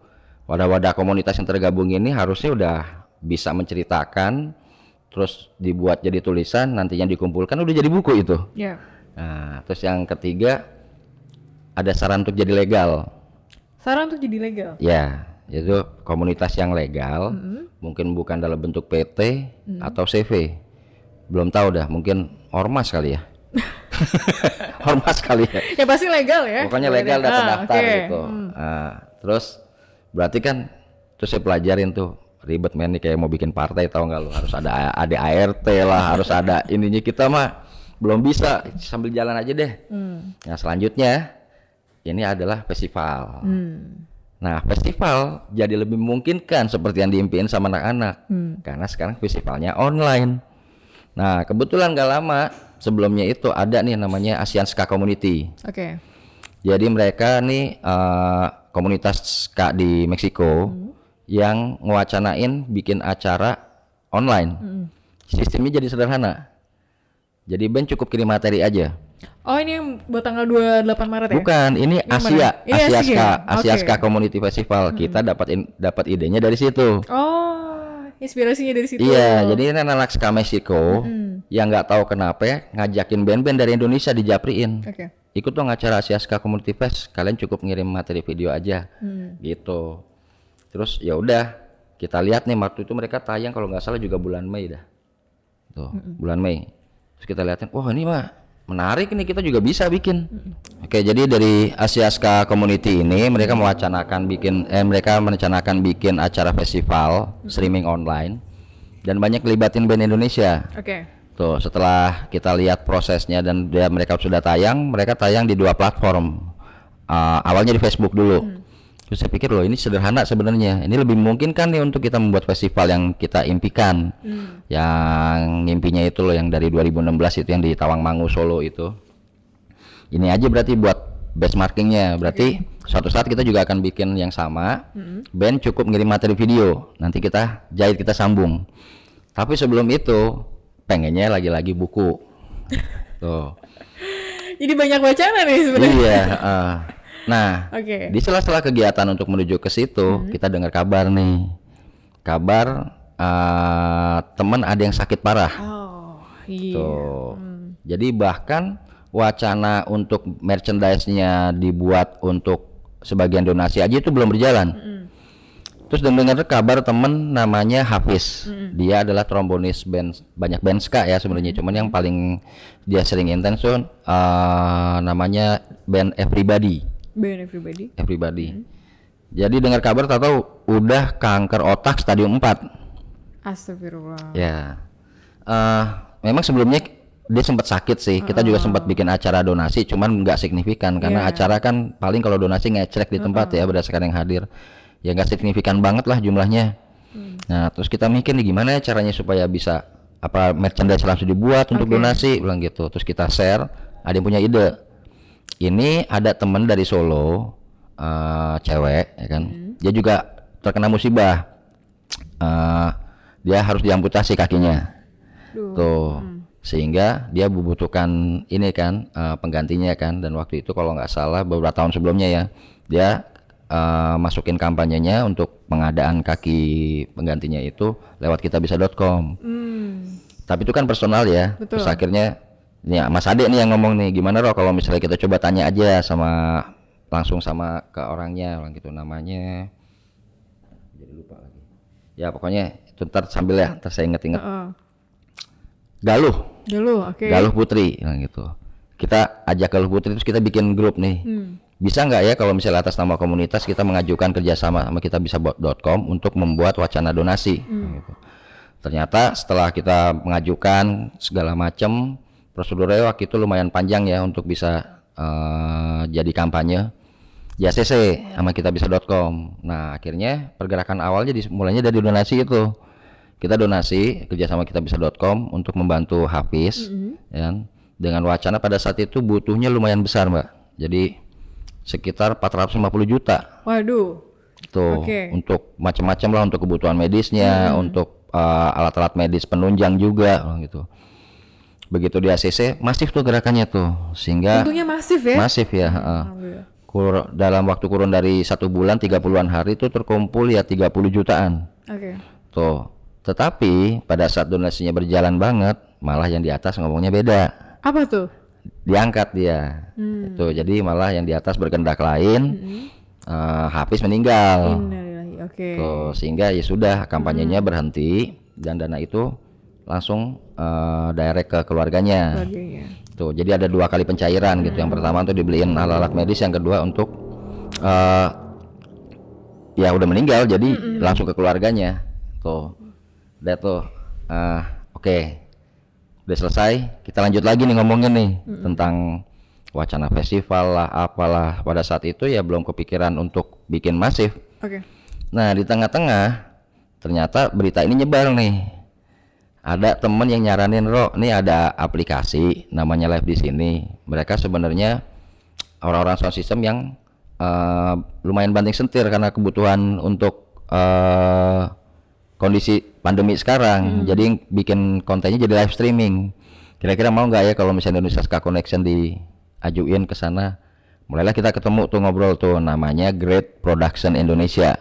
Wadah-wadah komunitas yang tergabung ini harusnya udah bisa menceritakan, terus dibuat jadi tulisan, nantinya dikumpulkan udah jadi buku itu. Iya. Nah, terus yang ketiga ada saran untuk jadi legal. Saran untuk jadi legal. Ya, itu komunitas yang legal, mungkin bukan dalam bentuk PT atau CV. Belum tahu dah, mungkin ormas kali ya. ormas kali ya. Ya pasti legal ya. Pokoknya Berarti. legal dan Ah, terdaftar oke. gitu. Nah, terus berarti kan terus saya pelajarin tuh ribet men nih kayak mau bikin partai tahu nggak lu harus ada ada ART lah harus ada ininya kita mah belum bisa sambil jalan aja deh. Hmm. Nah selanjutnya ini adalah festival. Hmm. Nah festival jadi lebih memungkinkan seperti yang diimpiin sama anak-anak Hmm. karena sekarang festivalnya online. Nah kebetulan gak lama sebelumnya itu ada nih namanya ASEAN Ska Community. Oke. Jadi mereka nih eh, komunitas ska di Meksiko yang ngewacanain bikin acara online. Sistemnya jadi sederhana. Jadi band cukup kirim materi aja. Oh ini buat tanggal 28 Maret ya? Bukan, ini Asia, mana? Ini Asia Asia, Ska, Asia oke. Ska Community Festival. Kita dapat in- dapat idenya dari situ. Oh, inspirasinya dari situ. Iya, jadi ini anak ska Meksiko Hmm. yang nggak tahu kenapa ya, ngajakin band-band dari Indonesia dijapriin. Oke. Ikut dong acara Asia Ska Community Fest. Kalian cukup ngirim materi video aja. Hmm. Gitu. Terus ya udah, kita lihat nih waktu itu mereka tayang kalau nggak salah juga bulan Mei dah. Tuh, bulan Mei. Terus kita lihatin, wah ini mah menarik nih kita juga bisa bikin. Oke, jadi dari Asia Ska Community ini mereka mewacanakan bikin eh mereka merencanakan bikin acara festival streaming online dan banyak libatin band Indonesia. Oke. Tuh, setelah kita lihat prosesnya dan dia mereka sudah tayang, mereka tayang di dua platform. Ah, awalnya di Facebook dulu. Terus saya pikir loh ini sederhana sebenarnya. Ini lebih mungkin kan nih untuk kita membuat festival yang kita impikan. Yang mimpinya itu loh yang dari 2016 itu yang di Tawangmangu Solo itu. Ini aja berarti buat benchmarkingnya. Berarti suatu saat kita juga akan bikin yang sama. Band cukup ngirim materi video. Nanti kita jahit kita sambung. Tapi sebelum itu pengennya lagi-lagi buku. Tuh. Jadi banyak wacana nih sebenarnya. Iya. uh. Nah, Oke. di sela-sela kegiatan untuk menuju ke situ, kita dengar kabar nih. Kabar uh, teman ada yang sakit parah. Oh, iya. Tuh. Jadi bahkan wacana untuk merchandise-nya dibuat untuk sebagian donasi aja itu belum berjalan. Terus dengar kabar temen namanya Hafiz. Dia adalah trombonis band banyak band ska ya sebenarnya. Cuman yang paling dia sering intens tuh eh, namanya band Everybody. Ben everybody. Everybody. Jadi dengar kabar tahu udah kanker otak stadium 4. Astagfirullah. Ya. Eh memang sebelumnya dia sempat sakit sih. Kita juga sempat bikin acara donasi, cuman nggak signifikan karena Iya. acara kan paling kalau donasi ngecek di tempat ya berdasarkan yang hadir. Ya nggak signifikan banget lah jumlahnya. Nah terus kita mikir nih gimana ya caranya supaya bisa apa merchandise langsung dibuat untuk donasi, bilang gitu. Terus kita share. Ada yang punya ide. Ini ada temen dari Solo, eh cewek, ya kan. Dia juga terkena musibah. Eh, dia harus diamputasi kakinya. Tuh. Sehingga dia membutuhkan ini kan eh, penggantinya kan dan waktu itu kalau nggak salah beberapa tahun sebelumnya ya dia eh, masukin kampanyenya untuk pengadaan kaki penggantinya itu lewat kitabisa.com. Hmm. Tapi itu kan personal ya. Betul. Terus akhirnya ya Mas Ade nih yang ngomong nih gimana roh kalau misalnya kita coba tanya aja sama langsung sama ke orangnya orang gitu namanya jadi lupa lagi. Ya pokoknya itu ntar sambil ya ntar saya inget-inget. Heeh. Galuh, Dulu, oke. Galuh Putri gitu. Kita ajak Galuh Putri terus kita bikin grup nih. Hmm. Bisa nggak ya kalau misalnya atas nama komunitas kita mengajukan kerjasama sama kita bisa untuk membuat wacana donasi gitu. Ternyata setelah kita mengajukan segala macam prosedurnya waktu itu lumayan panjang ya untuk bisa eh, jadi kampanye di ACC sama kita bisa.com. Nah akhirnya pergerakan awalnya dimulainya dari donasi itu. Kita donasi kerjasama kita bisa.com untuk membantu Hafiz, ya kan? dengan wacana pada saat itu butuhnya lumayan besar mbak. Jadi sekitar 450 juta Waduh. tuh Oke. untuk macam-macam lah untuk kebutuhan medisnya, untuk uh, alat-alat medis penunjang juga gitu. Begitu di ACC masif tuh gerakannya tuh sehingga Untungnya masif ya. masif ya. heeh. Alhamdulillah. Kur- dalam waktu kurun dari satu bulan 30-an hari itu terkumpul ya 30 jutaan Oke. tuh. Tetapi pada saat donasinya berjalan banget malah yang di atas ngomongnya beda Apa tuh? Diangkat dia. Itu jadi malah yang di atas berkendak lain eh, Hafiz meninggal. Oke. Tuh, sehingga ya sudah kampanyenya berhenti dan dana itu langsung eh, direct ke keluarganya. Keluarganya. tuh jadi ada dua kali pencairan gitu. Yang pertama untuk dibeliin alat-alat medis yang kedua untuk eh, ya udah meninggal jadi langsung ke keluarganya. Tuh udah tuh eh, oke udah selesai kita lanjut lagi nih ngomongin nih tentang wacana festival lah apalah pada saat itu ya belum kepikiran untuk bikin masif Oke. Nah di tengah-tengah ternyata berita ini nyebar nih. Ada temen yang nyaranin Ro, nih ada aplikasi namanya Live di sini. Mereka sebenarnya orang-orang sound system yang eh, lumayan banting sentir karena kebutuhan untuk eh, kondisi pandemi sekarang. Jadi bikin kontennya jadi live streaming. Kira-kira mau nggak ya kalau misalnya Indonesia Ska Connection diajuin ke sana? Mulailah kita ketemu tuh ngobrol tuh namanya Great Production Indonesia.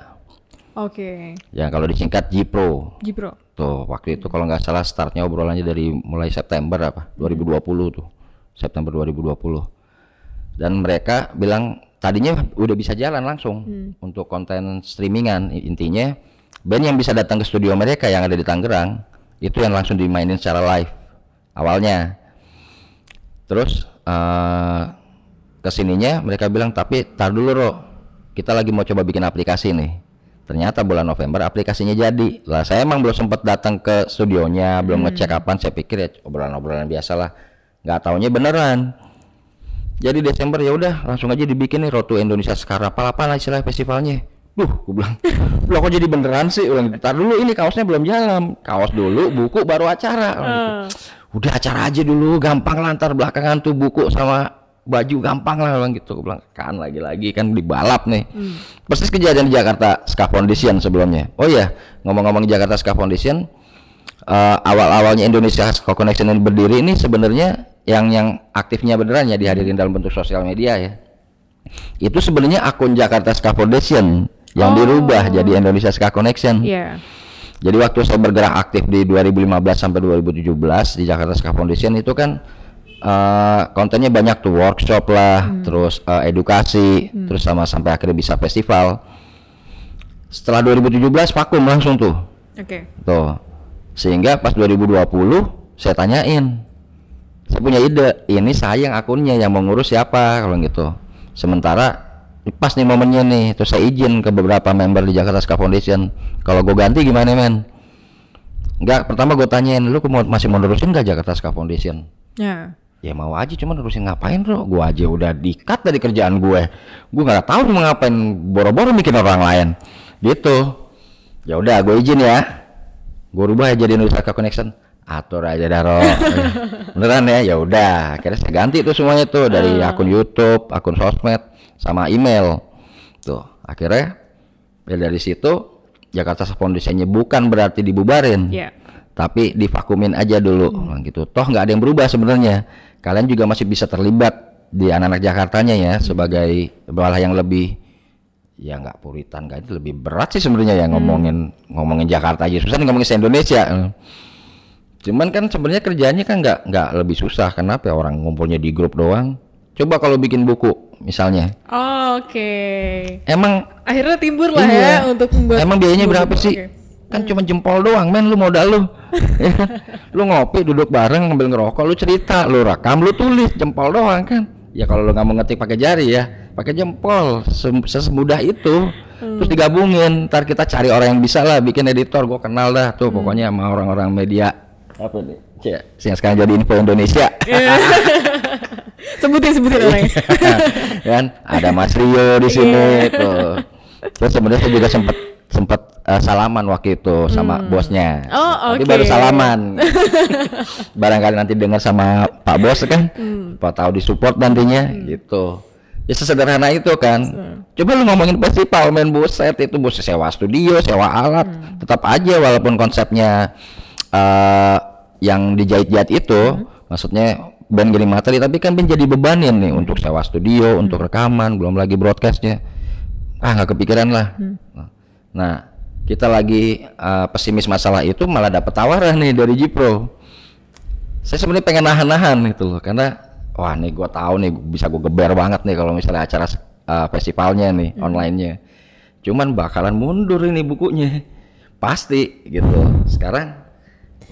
Oke. Ya kalau disingkat Jipro. Jipro. Tuh waktu itu kalau nggak salah startnya obrolannya dari mulai September apa 2020 tuh September 2020 dan mereka bilang tadinya udah bisa jalan langsung untuk konten streamingan intinya band yang bisa datang ke studio mereka yang ada di Tangerang itu yang langsung dimainin secara live awalnya. Terus eh ke sininya mereka bilang tapi tar dulu Ro. Kita lagi mau coba bikin aplikasi nih. Ternyata bulan November aplikasinya jadi. Lah saya emang belum sempat datang ke studionya belum ngecek kapan. Saya pikir ya obrolan-obrolan biasa lah nggak taunya beneran. Jadi Desember ya udah langsung aja dibikin nih Rotu Indonesia sekarang. Apa apa lah istilah festivalnya Duh, gue bilang, loh kok jadi beneran sih? Ulang, tar dulu ini kaosnya belum jalan, kaos dulu, buku baru acara. Gitu Ah. udah acara aja dulu gampang lantar belakangan tuh buku sama baju gampang lah bilang gitu Gua bilang kan lagi-lagi kan dibalap nih persis kejadian di Jakarta Ska Foundation sebelumnya oh iya ngomong-ngomong Jakarta Ska Foundation eh, awal-awalnya Indonesia Ska Connection ini berdiri ini sebenarnya yang yang aktifnya beneran ya dihadirin dalam bentuk sosial media ya. Itu sebenarnya akun Jakarta Ska Foundation yang Oh. dirubah jadi Indonesia Ska Connection. Iya. Jadi waktu saya bergerak aktif di 2015 sampai 2017 di Jakarta Ska Foundation itu kan eh, kontennya banyak tuh workshop lah, terus eh, edukasi, terus sama sampai akhirnya bisa festival. Setelah 2017 vakum langsung tuh. Oke. Tuh. Sehingga pas 2020 saya tanyain. Saya punya ide, ini saya yang akunnya yang mau ngurus siapa kalau gitu. Sementara pas nih momennya nih, terus saya izin ke beberapa member di Jakarta Ska Foundation. Kalau gue ganti gimana men? Enggak, pertama gue tanyain, lu mau, masih mau nerusin gak Jakarta Ska Foundation? Ya. Ya mau aja, cuma nerusin ngapain bro? Gue aja udah dikat dari kerjaan gue. Gue nggak tahu mau ngapain, boro-boro bikin orang lain. Gitu. Ya udah, gue izin ya. Gue rubah ya jadi Nusaka Connection. Atur aja daro. Beneran ya? Ya udah. Akhirnya saya ganti tuh semuanya tuh dari akun YouTube, akun sosmed, sama email. Tuh, akhirnya ya dari situ Jakarta Foundation-nya bukan berarti dibubarin Iya. tapi divakumin aja dulu. Nah, gitu. Toh nggak ada yang berubah sebenarnya. Kalian juga masih bisa terlibat di anak-anak Jakartanya ya sebagai malah yang lebih ya nggak puritan nggak itu lebih berat sih sebenarnya ya ngomongin ngomongin Jakarta aja. Susah nih ngomongin se-Indonesia Eh. cuman kan sebenarnya kerjanya kan nggak nggak lebih susah. Kenapa ya orang ngumpulnya di grup doang? Coba kalau bikin buku misalnya Oke. emang Akhirnya timbur lah Iya. ya untuk membuat Emang biayanya berapa sih? Oke. Kan cuma jempol doang, men lu modal lu. Ya kan? lu ngopi duduk bareng ngambil ngerokok, lu cerita, lu rekam, lu tulis jempol doang kan. Ya kalau lu nggak mau ngetik pakai jari ya, pakai jempol, Sem- sesemudah itu. Terus digabungin, ntar kita cari orang yang bisa lah bikin editor, gua kenal dah tuh pokoknya sama orang-orang media apa nih? Cek, yang sekarang jadi info Indonesia. sebutin sebutin orangnya. kan ada Mas Rio di sini tuh. Terus sebenarnya saya juga sempat sempat eh, salaman waktu itu sama bosnya. Oh, Tapi oke. baru salaman. Barangkali nanti dengar sama Pak Bos kan. Pak tahu disupport nantinya gitu. Ya sesederhana itu kan. Coba lu ngomongin festival main buset itu bos sewa studio, sewa alat, tetap aja walaupun konsepnya eh yang dijahit-jahit itu, maksudnya band gini materi tapi kan band jadi bebanin nih untuk sewa studio, untuk rekaman, belum lagi broadcastnya. Ah nggak kepikiran lah. Nah kita lagi eh, pesimis masalah itu malah dapat tawaran nih dari Jipro. Saya sebenarnya pengen nahan-nahan gitu loh karena wah nih gua tahu nih bisa gue geber banget nih kalau misalnya acara uh, festivalnya nih onlinenya. Cuman bakalan mundur ini bukunya. Pasti gitu. Sekarang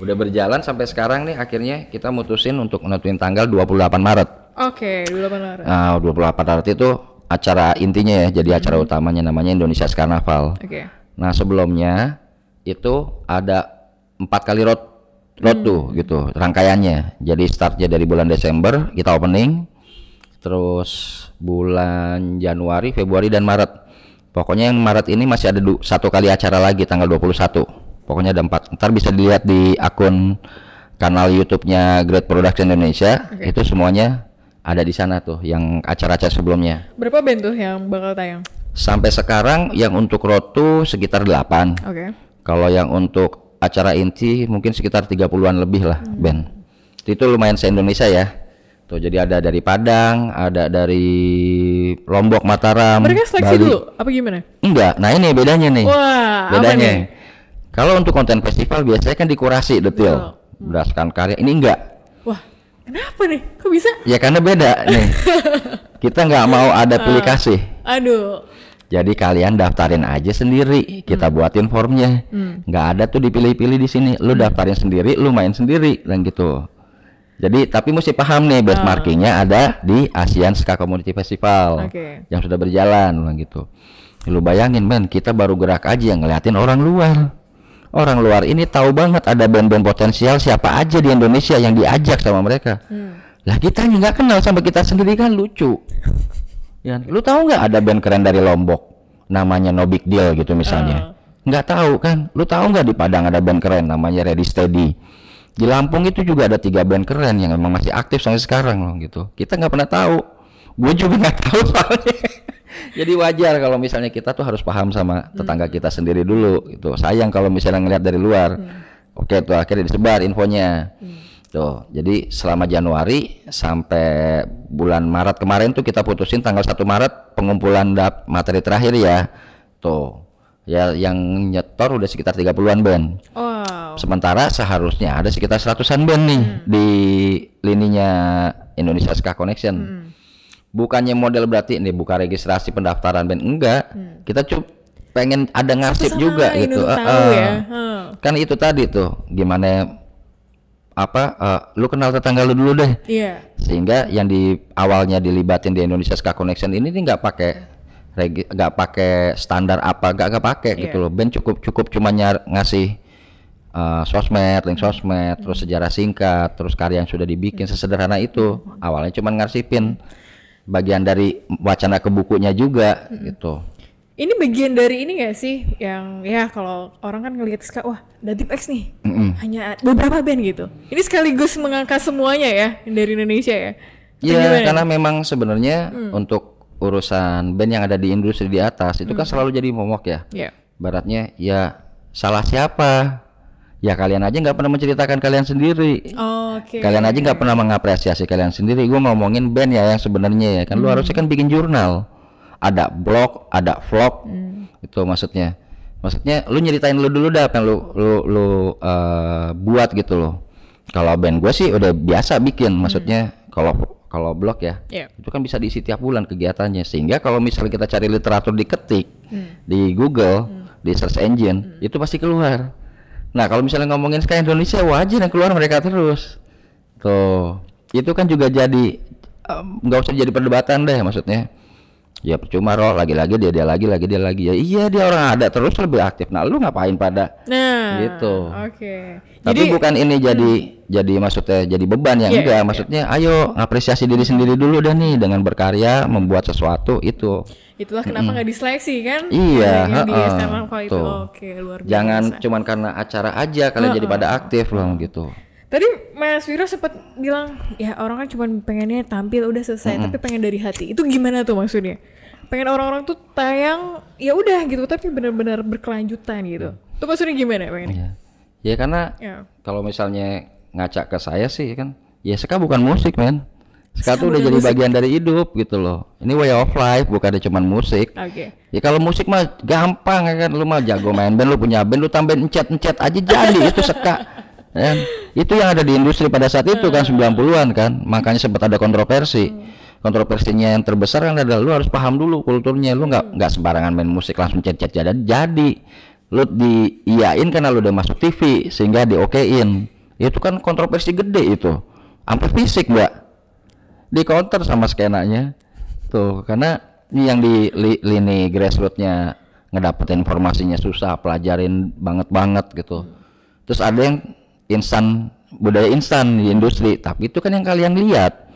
udah berjalan sampai sekarang nih akhirnya kita mutusin untuk nentuin tanggal 28 Maret Oke, dulu apa Lara? nah 28 Maret itu acara intinya ya jadi acara utamanya namanya Indonesia Carnaval Oke. Nah sebelumnya itu ada empat kali road road tuh gitu rangkaiannya. Jadi startnya dari bulan Desember kita opening, terus bulan Januari, Februari dan Maret. Pokoknya yang Maret ini masih ada satu kali acara lagi tanggal 21. Pokoknya ada empat. Ntar bisa dilihat di akun kanal YouTube-nya Great Production Indonesia. Itu semuanya ada di sana tuh yang acara-acara sebelumnya. Berapa band tuh yang bakal tayang? Sampai sekarang yang untuk road tuh sekitar 8. Oke. Kalau yang untuk acara inti mungkin sekitar 30-an lebih lah band. Itu lumayan se-Indonesia ya. Tuh jadi ada dari Padang, ada dari Lombok, Mataram, Mereka seleksi Bali. dulu apa gimana? Enggak. Nah, ini bedanya nih. Wah, apa bedanya. nih? Kalau untuk konten festival biasanya kan dikurasi detail berdasarkan karya. Ini enggak. Wah, kenapa nih? Kok bisa? Ya karena beda nih. Kita nggak mau ada pilih kasih. Aduh. Jadi kalian daftarin aja sendiri, kita buatin formnya. Nggak ada tuh dipilih-pilih di sini. Lu daftarin sendiri, lu main sendiri dan gitu. Jadi tapi mesti paham nih benchmarkingnya ada di ASEAN Ska Community Festival Oke. yang sudah berjalan gitu. Lu bayangin men, kita baru gerak aja ngeliatin orang luar. Orang luar ini tahu banget ada band-band potensial siapa aja di Indonesia yang diajak sama mereka. Lah kita nggak kenal sama kita sendiri kan lucu. Ya, lu tahu nggak ada band keren dari Lombok namanya No Big Deal gitu misalnya? Nggak tahu kan? Lu tahu nggak di Padang ada band keren namanya Ready Steady? Di Lampung itu juga ada tiga band keren yang memang masih aktif sampai sekarang loh gitu. Kita nggak pernah tahu. Gue juga nggak tahu soalnya. Jadi wajar kalau misalnya kita tuh harus paham sama tetangga kita sendiri dulu gitu. Sayang kalau misalnya ngelihat dari luar. oke tuh akhirnya disebar infonya. Tuh jadi selama Januari sampai bulan Maret kemarin tuh kita putusin tanggal 1 Maret pengumpulan dap materi terakhir ya. Tuh ya yang nyetor udah sekitar 30-an band Wow. sementara seharusnya ada sekitar seratusan band nih di lininya Indonesia Ska Connection bukannya model berarti ini buka registrasi pendaftaran band enggak. Kita cuma pengen ada ngasih juga gitu. tahu eh. ya. Hmm. kan itu tadi tuh gimana apa eh, lu kenal tetangga lu dulu deh. Iya. sehingga yang di awalnya dilibatin di Indonesia Ska Connection ini nih nggak pakai regi- nggak pakai standar apa nggak nggak pakai gitu Iya. loh. Band cukup cukup cuma nyar ngasih eh, sosmed link sosmed terus sejarah singkat terus karya yang sudah dibikin sesederhana itu. Awalnya cuma ngarsipin bagian dari wacana ke bukunya juga gitu Ini bagian dari ini gak sih yang ya kalau orang kan ngelihat ska wah Datip X nih hanya beberapa band gitu. Ini sekaligus mengangkat semuanya ya dari Indonesia ya. Iya, karena memang sebenarnya untuk urusan band yang ada di industri di atas itu kan selalu jadi momok ya. Iya. Baratnya ya salah siapa? Ya kalian aja nggak pernah menceritakan kalian sendiri. Oke. Kalian aja nggak pernah mengapresiasi kalian sendiri. Gue ngomongin band ya yang sebenarnya ya kan lu harusnya kan bikin jurnal. Ada blog, ada vlog. Itu maksudnya. Maksudnya lu nyeritain lu dulu dah apa yang lu lu lu eh, buat gitu loh. Kalau band gue sih udah biasa bikin, maksudnya kalau kalau blog ya Iya. itu kan bisa diisi tiap bulan kegiatannya sehingga kalau misalnya kita cari literatur diketik di Google di search engine itu pasti keluar nah kalau misalnya ngomongin sekarang Indonesia wajib yang keluar mereka terus. Tuh itu kan juga jadi nggak usah jadi perdebatan deh maksudnya ya percuma roh lagi-lagi dia dia lagi lagi dia lagi ya iya dia orang ada terus lebih aktif nah lu ngapain pada Nah. Gitu. Oke. tapi Jadi bukan ini jadi jadi maksudnya jadi beban ya Iya, enggak iya. maksudnya ayo apresiasi diri sendiri dulu dah nih dengan berkarya membuat sesuatu itu itulah kenapa nggak diseleksi kan? Iya, Adanya di Alpha itu. Oke, luar biasa. jangan cuman karena acara aja kalian jadi pada aktif loh gitu Tadi Mas Viro sempat bilang ya orang kan cuma pengennya tampil udah selesai, tapi pengen dari hati. Itu gimana tuh maksudnya? Pengen orang-orang tuh tayang ya udah gitu, tapi benar-benar berkelanjutan gitu. Itu maksudnya gimana pengennya? ya ya karena Ya. kalau misalnya ngaca ke saya sih kan ya ska bukan musik men ska tuh udah jadi musik. bagian dari hidup gitu loh ini way of life bukan cuman musik Oke. Ya kalau musik mah gampang ya kan lu mah jago main band lu punya band lu tambahin encet-encet aja jadi itu seka. Ya, itu yang ada di industri pada saat itu kan 90-an kan. Makanya sempat ada kontroversi. Kontroversinya yang terbesar kan adalah lu harus paham dulu kulturnya. Lu nggak nggak sembarangan main musik langsung cet-cet jadi. Jadi lu diiyain karena lu udah masuk TV sehingga diokein. Itu kan kontroversi gede itu. Sampai fisik, Mbak di counter sama skenanya tuh karena ini yang di li- lini grassrootsnya ngedapetin informasinya susah pelajarin banget banget gitu terus ada yang instan budaya instan di industri. Tapi itu kan yang kalian lihat.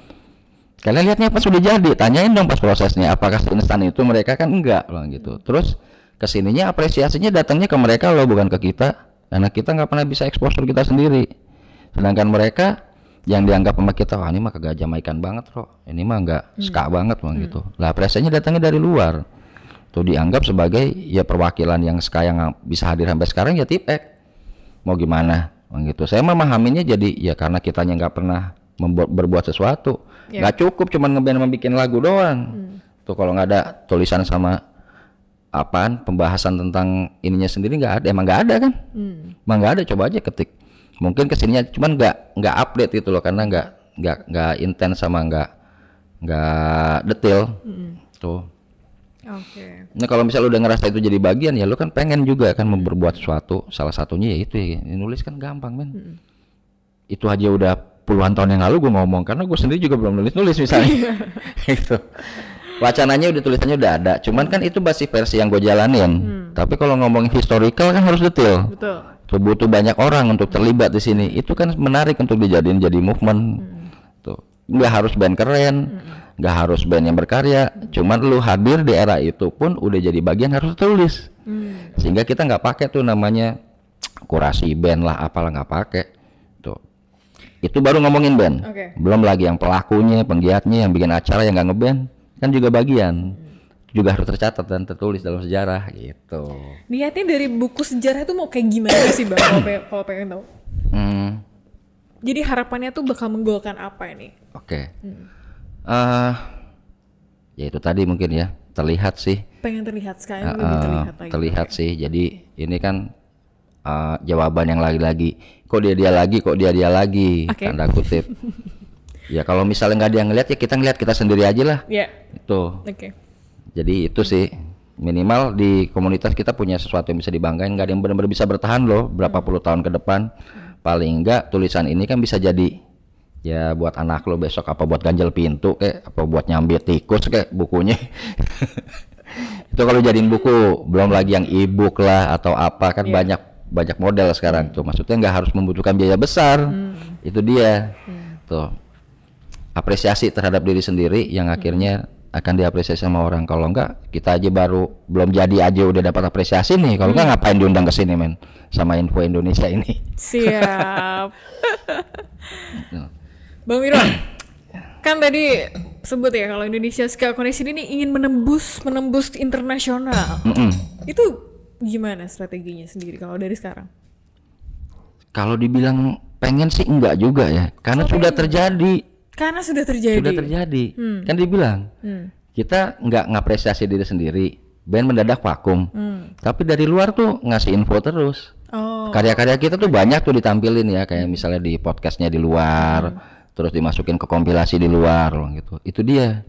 Kalian lihatnya pas sudah jadi tanyain dong pas prosesnya apakah instan itu mereka kan enggak loh gitu. Terus ke sininya apresiasinya datangnya ke mereka loh bukan ke kita. Karena kita nggak pernah bisa eksposur kita sendiri. Sedangkan mereka yang dianggap sama kita wah ini mah kagak jamaikan banget loh ini mah nggak ska banget bang gitu. Lah apresiasinya datangnya dari luar. Tuh dianggap sebagai ya perwakilan yang ska yang bisa hadir sampai sekarang ya tipek. Mau gimana gitu. Saya mah memahaminya jadi ya karena kitanya nggak pernah membuat berbuat sesuatu. Ya. nggak cukup cuman ngeband membikin lagu doang. Tuh kalau nggak ada tulisan sama apaan pembahasan tentang ininya sendiri nggak ada. Emang nggak ada kan? Hmm. emang nggak ada. Coba aja ketik. Mungkin ke sininya cuman nggak nggak update gitu loh karena nggak nggak nggak intens sama nggak nggak detail. Tuh Oke. Nah kalau misal lu udah ngerasa itu jadi bagian ya lu kan pengen juga kan mau berbuat sesuatu salah satunya ya itu ya. Nulis kan gampang men. Itu aja udah puluhan tahun yang lalu gue ngomong karena gue sendiri juga belum nulis nulis misalnya gitu. Wacananya udah tulisannya udah ada. Cuman kan itu masih versi yang gue jalanin. Tapi kalau ngomongin historical kan harus detail. Betul. tuh butuh banyak orang untuk terlibat di sini. Itu kan menarik untuk dijadiin jadi movement. Tuh nggak harus band keren nggak harus band yang berkarya cuman lu hadir di era itu pun udah jadi bagian harus tulis Hmm. sehingga kita nggak pakai tuh namanya kurasi band lah apalah nggak pakai tuh itu baru ngomongin band Oke. belum lagi yang pelakunya penggiatnya yang bikin acara yang nggak ngeband kan juga bagian juga harus tercatat dan tertulis dalam sejarah gitu. Niatnya dari buku sejarah itu mau kayak gimana sih bang? Kalau pengen, kalau pengen tahu. Hmm, Jadi harapannya tuh bakal menggolkan apa ini? oke. Eh, ya itu tadi mungkin ya terlihat sih. Pengen terlihat sekarang Eh, lebih terlihat lagi. terlihat sih. Jadi ini kan eh, jawaban yang lagi-lagi. Kok dia dia lagi, kok dia dia lagi. Oke. Tanda kutip. ya kalau misalnya nggak ada yang ngeliat ya kita ngeliat kita sendiri aja lah. Ya, Itu. oke. Jadi itu sih minimal di komunitas kita punya sesuatu yang bisa dibanggain. Nggak ada yang benar-benar bisa bertahan loh berapa puluh tahun ke depan. Paling enggak tulisan ini kan bisa jadi ya buat anak lo besok apa buat ganjel pintu kayak apa buat nyambit tikus kayak bukunya. itu kalau jadiin buku belum lagi yang e-book lah atau apa kan banyak banyak model sekarang tuh. Maksudnya nggak harus membutuhkan biaya besar. Itu dia. Tuh. Apresiasi terhadap diri sendiri yang akhirnya akan diapresiasi sama orang. Kalau enggak kita aja baru belum jadi aja udah dapat apresiasi nih. Kalau enggak ngapain diundang ke sini men? Sama info Indonesia ini. Siap. Bang Wiro, kan tadi sebut ya kalau Indonesia Scale Connection ini ingin menembus menembus internasional. Itu gimana strateginya sendiri kalau dari sekarang? kalau dibilang pengen sih enggak juga ya karena sudah terjadi Karena sudah terjadi. sudah terjadi kan dibilang Hmm. kita nggak ngapresiasi diri sendiri band mendadak vakum Hmm. tapi dari luar tuh ngasih info terus Oh, karya-karya kita tuh banyak tuh ditampilin ya kayak misalnya di podcastnya di luar terus dimasukin ke kompilasi di luar gitu. Itu dia.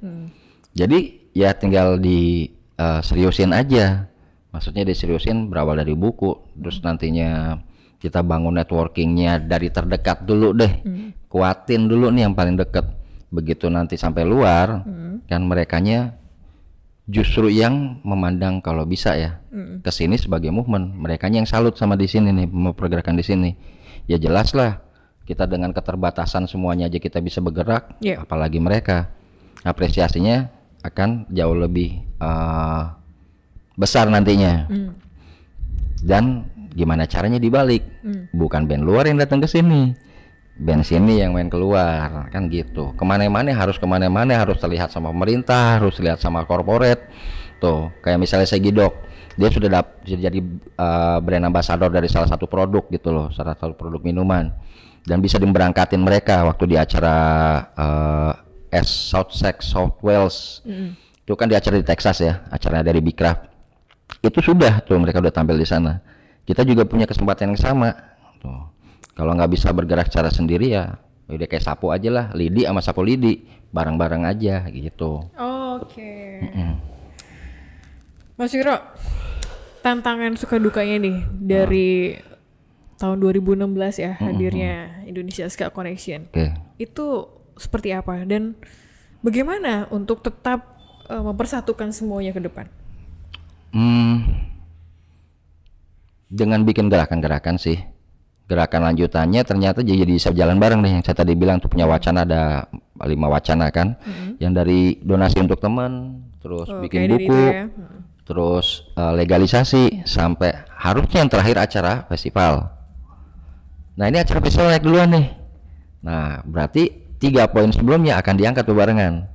Jadi ya tinggal di eh, seriusin aja. Maksudnya diseriusin berawal dari buku terus nantinya kita bangun networkingnya dari terdekat dulu deh. Kuatin dulu nih yang paling deket. Begitu nanti sampai luar kan merekanya justru yang memandang kalau bisa ya ke sini sebagai movement. Mereka yang salut sama di sini nih mau pergerakan di sini. Ya jelas lah kita dengan keterbatasan semuanya aja kita bisa bergerak Iya. apalagi mereka. Apresiasinya akan jauh lebih eh, besar nantinya. Dan gimana caranya dibalik? Bukan band luar yang datang ke sini. Band sini yang main keluar kan gitu. Ke mana-mana harus ke mana-mana harus terlihat sama pemerintah harus lihat sama korporat. Tuh kayak misalnya Segidok dia sudah dap sudah jadi uh, brand ambassador dari salah satu produk gitu loh salah satu produk minuman dan bisa diberangkatin mereka waktu di acara uh, S South Sex South Wales. Itu kan di acara di Texas ya acara dari Bikraf itu sudah tuh mereka udah tampil di sana. Kita juga punya kesempatan yang sama tuh. Kalau nggak bisa bergerak secara sendiri ya udah kayak sapu aja lah lidi sama sapu lidi bareng-bareng aja gitu. Oke. Mas Wiro, tantangan suka dukanya nih dari tahun 2016 ya hadirnya Indonesia Scale Connection. oke. Itu seperti apa dan bagaimana untuk tetap eh, mempersatukan semuanya ke depan? Hmm, dengan bikin gerakan-gerakan sih. Gerakan lanjutannya ternyata jadi bisa jalan bareng nih. Yang saya tadi bilang tuh punya wacana ada lima wacana kan. Yang dari donasi untuk teman terus Oh, bikin buku ya. Terus eh, legalisasi sampai harusnya yang terakhir acara festival nah ini acara festival naik duluan nih. Nah berarti tiga poin sebelumnya akan diangkat bebarengan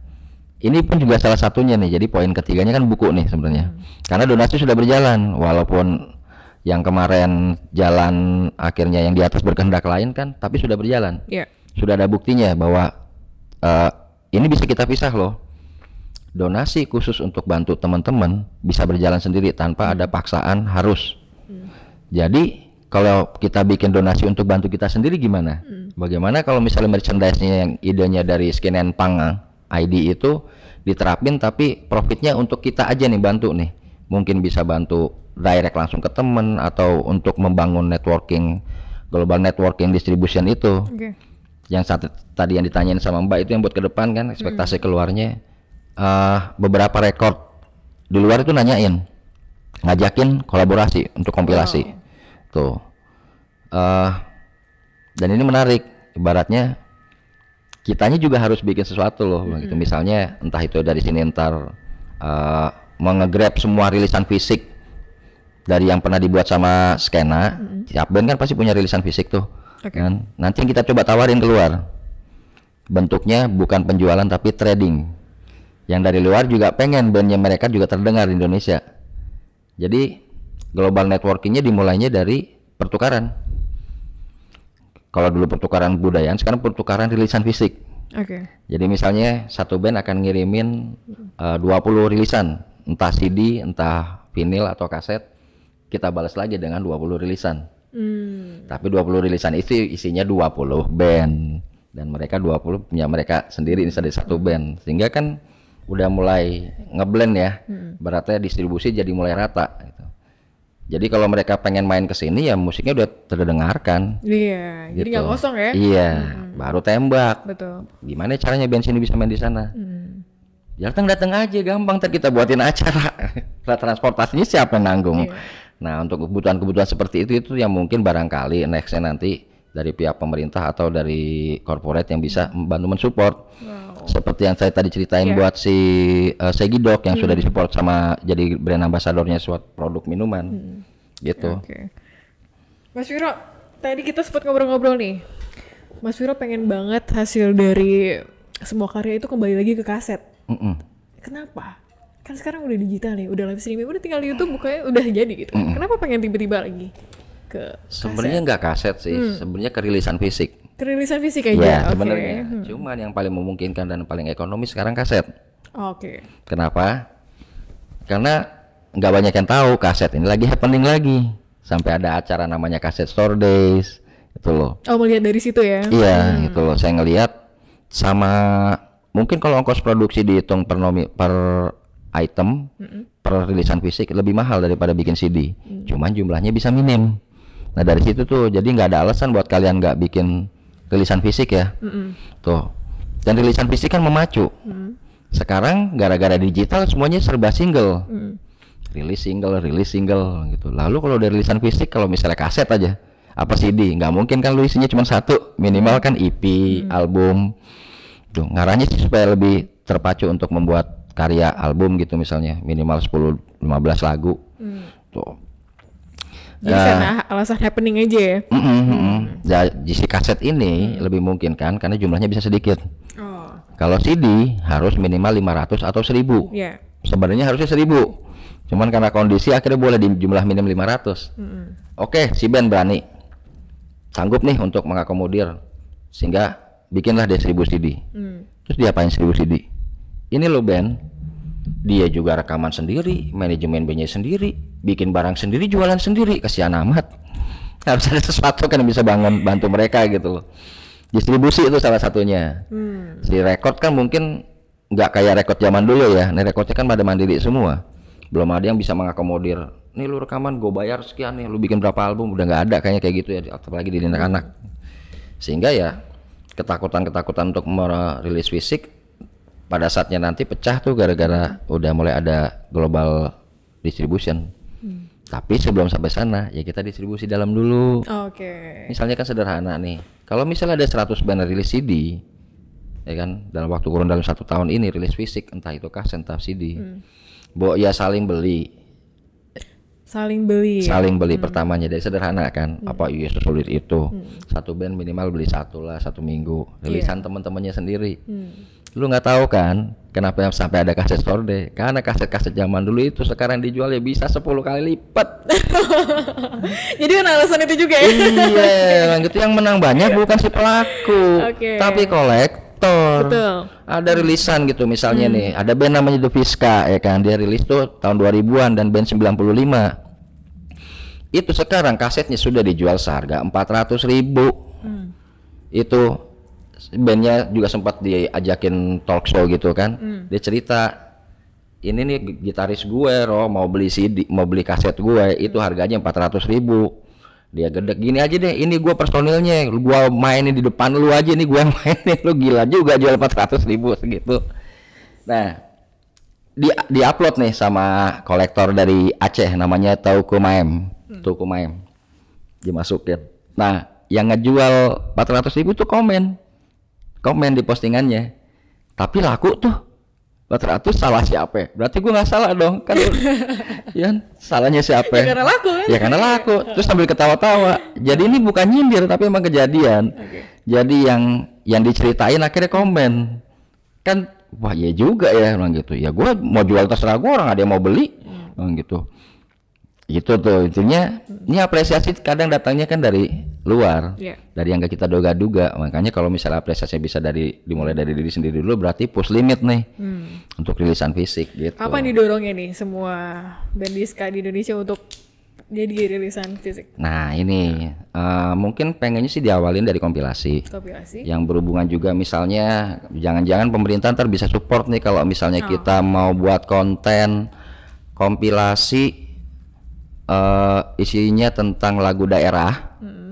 ini pun juga salah satunya nih jadi poin ketiganya kan buku nih sebenarnya. Karena donasi sudah berjalan walaupun yang kemarin jalan akhirnya yang di atas berkehendak lain kan tapi sudah berjalan. Ya. sudah ada buktinya bahwa eh, ini bisa kita pisah loh. Donasi khusus untuk bantu teman-teman bisa berjalan sendiri tanpa ada paksaan harus. Jadi kalau kita bikin donasi untuk bantu kita sendiri gimana? Bagaimana kalau misalnya merchandise-nya yang idenya dari Skin Pang ID itu diterapin tapi profitnya untuk kita aja nih bantu nih. Mungkin bisa bantu direct langsung ke temen atau untuk membangun networking global networking distribution itu. Oke. yang saat tadi yang ditanyain sama Mbak itu yang buat ke depan kan ekspektasi keluarnya. Eh beberapa rekor di luar itu nanyain ngajakin kolaborasi untuk kompilasi tuh eh dan ini menarik. Ibaratnya kitanya juga harus bikin sesuatu loh gitu. Misalnya entah itu dari sini ntar eh mengegrab semua rilisan fisik dari yang pernah dibuat sama skena. Tiap band kan pasti punya rilisan fisik tuh Oke. kan? Nanti kita coba tawarin keluar. Bentuknya bukan penjualan tapi trading. Yang dari luar juga pengen bandnya mereka juga terdengar di Indonesia. Jadi global networkingnya dimulainya dari pertukaran. Kalau dulu pertukaran budaya, sekarang pertukaran rilisan fisik. Oke. Jadi misalnya satu band akan ngirimin eh, 20 rilisan, entah CD, entah vinil atau kaset, kita balas lagi dengan 20 rilisan. Hmm. Tapi 20 rilisan itu isinya 20 band dan mereka 20 punya mereka sendiri ini dari satu band. Sehingga kan udah mulai ngeblend ya. Berarti distribusi jadi mulai rata gitu. Jadi kalau mereka pengen main ke sini ya musiknya udah terdengarkan. Iya, jadi gitu. nggak kosong ya? Iya, baru tembak. Betul. Gimana caranya band sini bisa main di sana? Hmm. Datang datang aja gampang ntar kita buatin acara. Transportasinya siapa yang nanggung? Iya. Nah untuk kebutuhan-kebutuhan seperti itu itu yang mungkin barangkali nextnya nanti dari pihak pemerintah atau dari corporate yang bisa membantu mensupport. Wow. Seperti yang saya tadi ceritain Iya. buat si uh, Segidok yang Hmm. sudah disupport sama jadi brand ambasadornya suatu produk minuman. Hmm. Gitu. Oke. Mas Viro, tadi kita sempat ngobrol-ngobrol nih. Mas Viro pengen banget hasil dari semua karya itu kembali lagi ke kaset. Mm-mm. Kenapa? Kan sekarang udah digital nih, udah live streaming, udah tinggal di YouTube bukanya udah jadi gitu. Kenapa pengen tiba-tiba lagi ke Sebenarnya nggak kaset sih, sebenarnya kerilisan fisik. kerilisan fisik aja? Ya Hmm. Oke. sebenarnya. Cuman yang paling memungkinkan dan paling ekonomis sekarang kaset. Oke. Kenapa? Karena nggak banyak yang tahu kaset ini lagi happening lagi. Sampai ada acara namanya kaset store days, itu loh. Oh melihat dari situ ya? Iya, itu loh. Saya ngelihat sama mungkin kalau ongkos produksi dihitung per nomi, per item, per rilisan fisik lebih mahal daripada bikin CD. Cuman jumlahnya bisa minim. Nah dari situ tuh, jadi nggak ada alasan buat kalian nggak bikin rilisan fisik ya. Mm-mm. Tuh. Dan rilisan fisik kan memacu. Sekarang gara-gara digital semuanya serba single. Mm. Rilis single, rilis single gitu. Lalu kalau dari rilisan fisik kalau misalnya kaset aja apa CD, nggak mungkin kan lu isinya cuma satu, minimal kan EP, album. Tuh, ngarahnya sih supaya lebih terpacu untuk membuat karya album gitu misalnya, minimal 10 15 lagu. Tuh. Jadi Ya. karena alasan happening aja ya? Mm-mm, mm-mm. Jadi si kaset ini lebih mungkin kan karena jumlahnya bisa sedikit. Oh, Kalau CD harus minimal 500 atau 1000. ya. Sebenarnya harusnya 1000. Cuman karena kondisi akhirnya boleh di jumlah minim 500. Oke, si band berani. Sanggup nih untuk mengakomodir sehingga bikinlah dia 1000 CD. Hmm. Terus dia apain 1000 CD? Ini lo band, dia juga rekaman sendiri, manajemen bandnya sendiri, bikin barang sendiri, jualan sendiri, kasihan amat. Harus ada sesuatu kan yang bisa bangun bantu mereka gitu loh. Distribusi itu salah satunya. Hmm. Si rekod kan mungkin nggak kayak rekod zaman dulu ya. Nih rekodnya kan pada mandiri semua. Belum ada yang bisa mengakomodir. Nih lu rekaman gue bayar sekian nih, lu bikin berapa album udah nggak ada kayaknya kayak gitu ya, apalagi di anak-anak. Sehingga ya ketakutan-ketakutan untuk merilis fisik pada saatnya nanti pecah tuh gara-gara udah mulai ada global distribution. Tapi sebelum sampai sana ya kita distribusi dalam dulu. Oke. Misalnya kan sederhana nih. Kalau misalnya ada 100 band rilis CD, ya kan dalam waktu kurun dalam satu tahun ini rilis fisik entah itu kaset entah CD, Bo ya saling beli, Saling beli. ya? saling beli pertamanya dari sederhana kan. Apa iya sesulit itu? Satu band minimal beli satu lah satu minggu. Rilisan teman-temannya sendiri. Hmm. Lu nggak tahu kan kenapa yang sampai ada kaset store deh? Karena kaset-kaset zaman dulu itu sekarang dijual ya bisa 10 kali lipat. Jadi kan alasan itu juga ya? iya, gitu yang menang banyak bukan si pelaku, Oke. tapi kolektor. Betul. Ada rilisan gitu misalnya nih, ada band namanya The Fiska ya kan, dia rilis tuh tahun 2000-an dan band 95. Itu sekarang kasetnya sudah dijual seharga 400 ribu. Hmm. Itu bandnya juga sempat diajakin talk show gitu kan, dia cerita ini nih gitaris gue Ro mau beli CD mau beli kaset gue itu harganya 400 ribu. Dia gedek gini aja deh ini gue personilnya gua mainin di depan lu aja nih gua mainin lu gila juga jual 400 ribu segitu. Nah di di upload nih sama kolektor dari Aceh namanya Tauku Maem Tauku Maem dimasukin. Nah yang ngejual 400 ribu tuh komen komen di postingannya tapi laku tuh 400 salah siapa? Berarti gue nggak salah dong kan? ya salahnya siapa? Ya karena laku kan? Ya karena laku. Terus sambil ketawa-tawa. Jadi ini bukan nyindir tapi emang kejadian. Jadi yang yang diceritain akhirnya komen. Kan wah ya juga ya bilang gitu ya gua mau jual terserah gua orang ada yang mau beli Hmm. bilang gitu itu tuh intinya ini apresiasi kadang datangnya kan dari luar Iya. dari yang gak kita duga-duga makanya kalau misalnya apresiasi bisa dari dimulai dari diri sendiri dulu berarti push limit nih Hmm. untuk rilisan fisik gitu Apa didorongnya nih semua band diska di Indonesia untuk jadi rilisan fisik nah ini eh, mungkin pengennya sih diawalin dari kompilasi kompilasi? yang berhubungan juga misalnya jangan-jangan pemerintah ntar bisa support nih kalau misalnya Oh. kita mau buat konten kompilasi eh isinya tentang lagu daerah Hmm.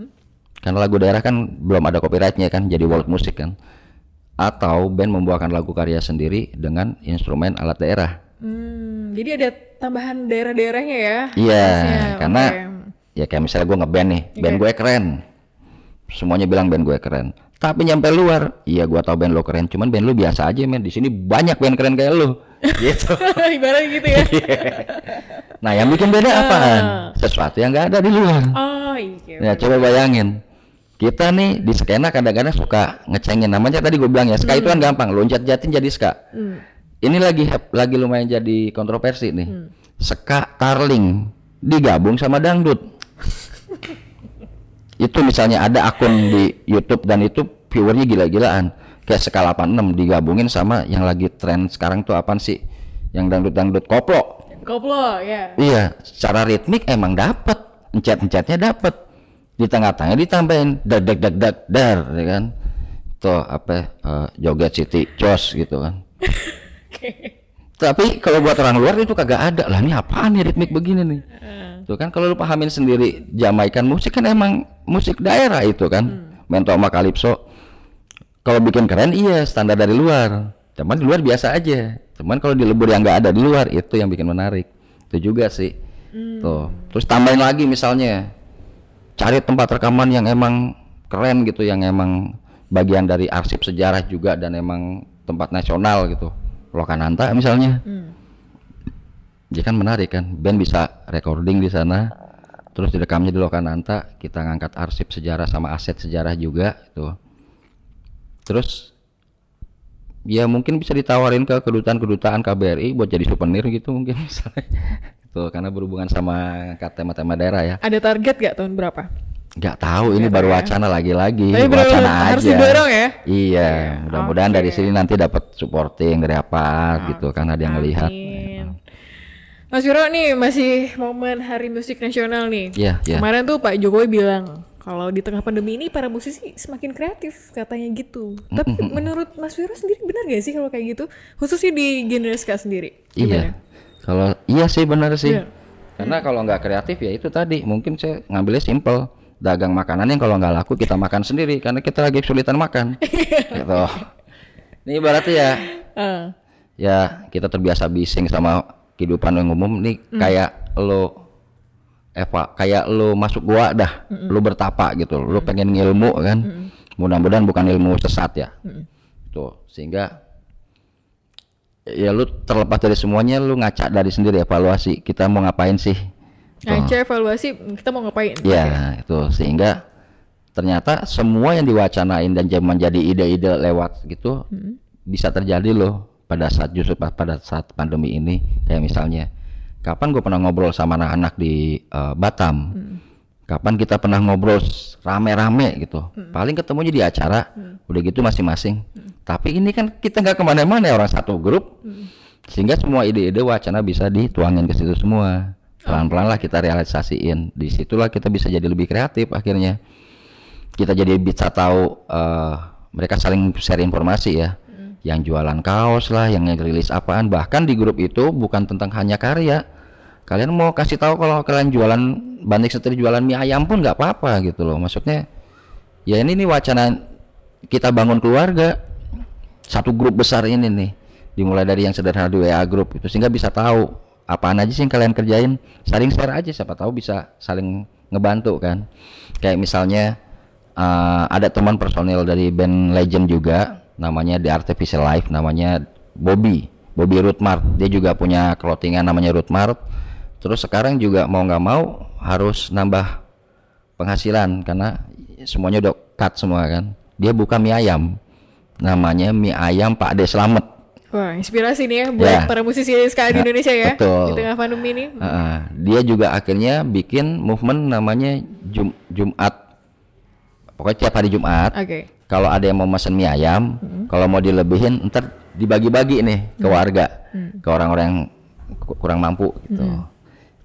Karena lagu daerah kan belum ada copyrightnya kan jadi world music kan. Atau band membawakan lagu karya sendiri dengan instrumen alat daerah. Hmm, jadi ada tambahan daerah-daerahnya ya? iya Harusnya, karena oke. ya kayak misalnya gue ngeband nih band gue keren. Semuanya bilang band gue keren. Tapi nyampe luar iya gua tahu band lo keren cuman band lu biasa aja men. Di sini banyak band keren kayak lu. Gitu. Ibarat gitu ya. nah yang bikin beda apaan? Sesuatu yang nggak ada di luar. Oh iya. ya coba bayangin kita nih di skena kadang-kadang suka ngecengin. Namanya tadi gue bilang ya ska itu kan gampang loncat jatin jadi ska. Hmm. ini lagi lagi lumayan jadi kontroversi nih. Ska tarling digabung sama dangdut. Itu misalnya ada akun di YouTube dan itu viewernya gila-gilaan. Kayak skala 86 digabungin sama yang lagi tren sekarang tuh apaan sih? Yang dangdut-dangdut koplo. Koplo ya. iya secara ritmik emang dapat encet-encetnya dapat di tengah-tengah ditambahin dag dag dag dag dar ya kan? Tuh apa eh, joget city jos gitu kan. Tapi kalau buat orang luar itu kagak ada lah ini apaan nih ritmik begini nih? Tuh kan kalau lu pahamin sendiri Jamaikan musik kan emang musik daerah itu kan. Mento sama kalipso kalau bikin keren iya standar dari luar. Cuman di luar biasa aja. Cuman kalau di lebur yang nggak ada di luar itu yang bikin menarik. Itu juga sih. Tuh. Terus tambahin lagi misalnya cari tempat rekaman yang emang keren gitu yang emang bagian dari arsip sejarah juga dan emang tempat nasional gitu. Lokananta misalnya. Hmm. dia kan menarik kan band bisa recording di sana terus direkamnya di Lokananta kita ngangkat arsip sejarah sama aset sejarah juga itu terus ya mungkin bisa ditawarin ke kedutaan-kedutaan KBRI buat jadi souvenir gitu mungkin misalnya tuh karena berhubungan sama tema-tema daerah ya Ada target gak tahun berapa? nggak tahu ini baru wacana lagi-lagi Tapi wacana harus aja didorong ya? iya mudah-mudahan dari sini nanti dapat supporting dari apa gitu kan ada yang ngelihat Amin. Mas Viro nih masih momen Hari Musik Nasional nih. Iya, iya. Kemarin tuh Pak Jokowi bilang kalau di tengah pandemi ini para musisi semakin kreatif katanya gitu. Tapi menurut Mas Viro sendiri benar gak sih kalau kayak gitu? Khususnya di genre ska sendiri. Iya. Kalau iya sih benar sih. Iya. Karena kalau nggak kreatif ya itu tadi. Mungkin saya ngambilnya simple dagang makanan yang kalau nggak laku kita makan sendiri. Karena kita lagi kesulitan makan. gitu. Ini ibaratnya ya Ah, ya kita terbiasa bising sama kehidupan yang umum. Nih kayak lo Eva kayak lo masuk gua dah. Lo bertapa gitu. Lo pengen ngilmu kan? Mudah-mudahan bukan ilmu sesat ya. Tuh sehingga ya lu terlepas dari semuanya lu ngaca dari sendiri evaluasi. Kita mau ngapain sih? Ngaca evaluasi kita mau ngapain? ya itu. Sehingga ternyata semua yang diwacanain dan zaman jadi ide-ide lewat gitu bisa terjadi loh pada saat justru pa- pada saat pandemi ini. Kayak misalnya kapan gue pernah ngobrol sama anak-anak di eh, Batam kapan kita pernah ngobrol rame-rame gitu. Paling ketemunya di acara udah gitu masing-masing. Tapi ini kan kita nggak ke mana-mana ya orang satu grup. Sehingga semua ide-ide wacana bisa dituangin ke situ semua. Pelan-pelan lah kita realisasiin. Di situlah kita bisa jadi lebih kreatif akhirnya. Kita jadi bisa tahu eh, mereka saling share informasi ya. Yang jualan kaos lah yang ngerilis apaan. Bahkan di grup itu bukan tentang hanya karya kalian mau kasih tahu kalau kalian jualan banting setir jualan mie ayam pun nggak apa-apa gitu loh. Maksudnya ya ini nih wacana kita bangun keluarga. Satu grup besar ini nih dimulai dari yang sederhana di WA grup itu sehingga bisa tahu apaan aja sih yang kalian kerjain. Saling share aja siapa tahu bisa saling ngebantu kan. Kayak misalnya eh, ada teman personil dari band Legend juga namanya The Artificial Life namanya Bobby Bobby Rootmart. Dia juga punya clothingan namanya Rootmart terus sekarang juga mau nggak mau harus nambah penghasilan karena semuanya udah cut semua kan dia buka mie ayam namanya mie ayam Pak Ade Slamet Wah, inspirasi nih ya buat Ya. para musisi ska di Ya, Indonesia ya. betul. Di tengah pandemi ini. Heeh. dia juga akhirnya bikin movement namanya Jum- Jumat. Pokoknya tiap hari Jumat. Oke. Kalau ada yang mau mesen mie ayam, Hmm. kalau mau dilebihin, ntar dibagi-bagi nih ke warga, ke orang-orang yang ku- kurang mampu gitu. Hmm.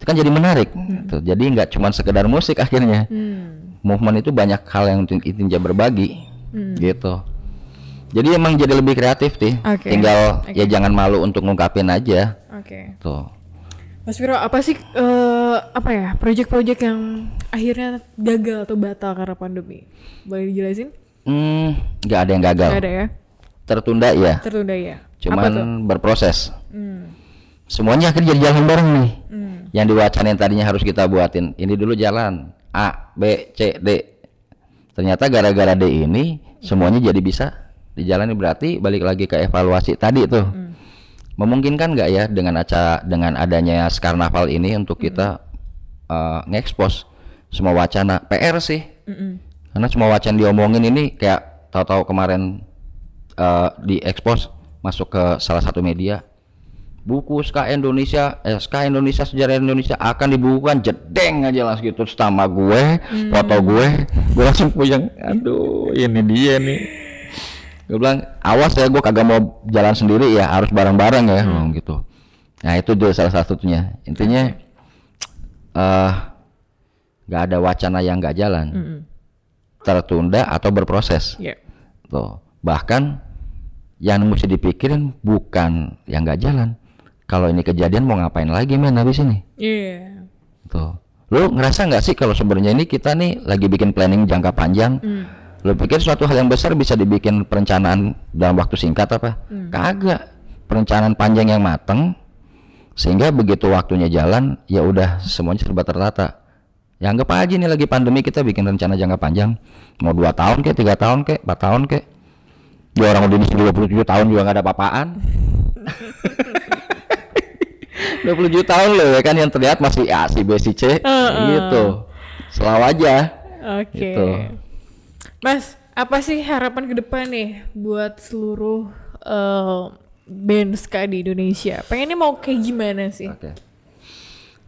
Kan jadi menarik. gitu. Jadi nggak cuma sekedar musik akhirnya. Hmm. Movement itu banyak hal yang intinya berbagi, Hmm. gitu. Jadi emang jadi lebih kreatif sih. Oke. Tinggal ya Oke. jangan malu untuk ngungkapin aja. Oke. Tuh. Mas Viro, apa sih eh, apa ya project-project yang akhirnya gagal atau batal karena pandemi? Boleh dijelasin? Hmm, nggak ada yang gagal. Gak ada ya? Tertunda ya. Tertunda ya. Cuman tuh? berproses. Hmm. Semuanya akhirnya jadi jalan bareng nih. Hmm. Yang diwacanain tadinya harus kita buatin. Ini dulu jalan A, B, C, D. Ternyata gara-gara D ini semuanya jadi bisa dijalani berarti balik lagi ke evaluasi tadi tuh. Memungkinkan nggak ya dengan acara dengan adanya Skarnaval ini untuk kita eh, ngekspos semua wacana PR sih. Mm-mm. Karena semua wacana diomongin ini kayak tahu-tahu kemarin eh diekspos masuk ke salah satu media. Buku SK Indonesia, eh, SK Indonesia Sejarah Indonesia akan dibukukan jedeng aja langsung gitu nama gue, foto gue, gue langsung puyeng. Aduh, ini dia nih. Gue bilang, awas ya gue kagak mau jalan sendiri ya, harus bareng-bareng ya, bilang gitu. Nah itu juga salah satunya. Intinya eh nggak ada wacana yang nggak jalan Mm-mm. tertunda atau berproses. Ya. Tuh. Bahkan yang mesti dipikirin bukan yang nggak jalan. Kalau ini kejadian mau ngapain lagi men habis ini? Iya. Tuh. Lu ngerasa nggak sih kalau sebenarnya ini kita nih lagi bikin planning jangka panjang? Hmm. Lu pikir suatu hal yang besar bisa dibikin perencanaan dalam waktu singkat apa? Kagak. Perencanaan panjang yang mateng sehingga begitu waktunya jalan ya udah semuanya serba tertata. Ya anggap aja nih lagi pandemi kita bikin rencana jangka panjang mau dua tahun kek, tiga tahun kek, empat tahun kek. Ya orang udah 27 tahun juga nggak ada apa-apaan. 27 tahun loh ya kan yang terlihat masih A, si B, si C gitu. Selalu aja. Oke. Gitu. Mas, apa sih harapan ke depan nih buat seluruh eh, band ska di Indonesia? Pengennya mau kayak gimana sih? Oke.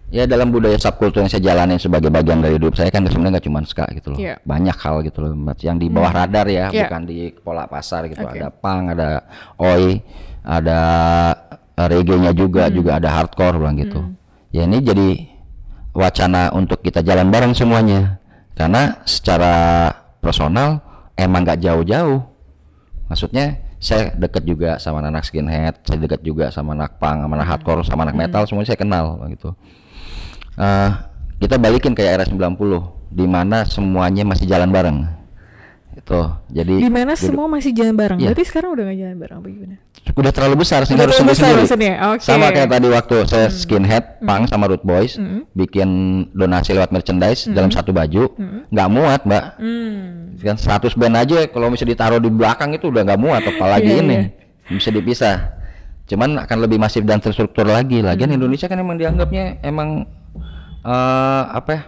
Ya dalam budaya subkultur yang saya jalanin sebagai bagian dari hidup saya kan sebenarnya nggak cuma ska gitu loh. Iya. Banyak hal gitu loh yang di bawah radar ya, Iya. bukan di pola pasar gitu. Oke. Ada punk, ada oi, ada reggae-nya juga, juga ada hardcore bilang gitu. Ya ini jadi wacana untuk kita jalan bareng semuanya. Karena secara personal emang nggak jauh-jauh. Maksudnya saya deket juga sama anak skinhead, saya deket juga sama anak punk, sama anak hardcore, sama anak metal, semuanya saya kenal gitu. Eh, kita balikin kayak era 90 di mana semuanya masih jalan bareng. Itu. Jadi Di mana semua masih jalan bareng? Iya. Berarti sekarang udah gak jalan bareng apa gimana? Udah terlalu besar Udah harus besar sendiri. oke. Sama kayak tadi waktu saya skinhead, punk sama root boys bikin donasi lewat merchandise dalam satu baju, nggak muat, Mbak. Hmm. kan 100 band aja kalau bisa ditaruh di belakang itu udah nggak muat apalagi Iya, ini iya. bisa dipisah cuman akan lebih masif dan terstruktur lagi lagian Hmm. Indonesia kan emang dianggapnya emang eh apa ya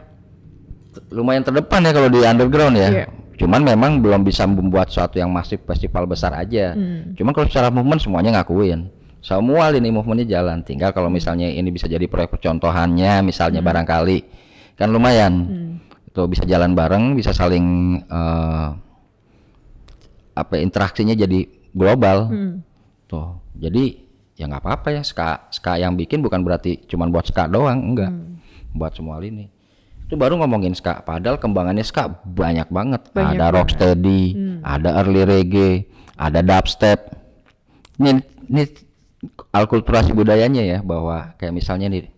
lumayan terdepan ya kalau di underground ya Iya. Cuman memang belum bisa membuat suatu yang masif festival besar aja. Hmm. cuman kalau secara movement semuanya ngakuin. Semua lini movementnya jalan. Tinggal kalau misalnya ini bisa jadi proyek percontohannya misalnya barangkali. Kan lumayan. Itu bisa jalan bareng bisa saling eh, apa ya, interaksinya jadi global. Hmm. tuh jadi ya nggak apa-apa ya. Ska ska yang bikin bukan berarti cuman buat ska doang enggak. Buat semua lini itu baru ngomongin ska. Padahal kembangannya ska banyak banget. Banyak ada rocksteady ada early reggae ada dubstep. Ini ini alkulturasi budayanya ya bahwa kayak misalnya nih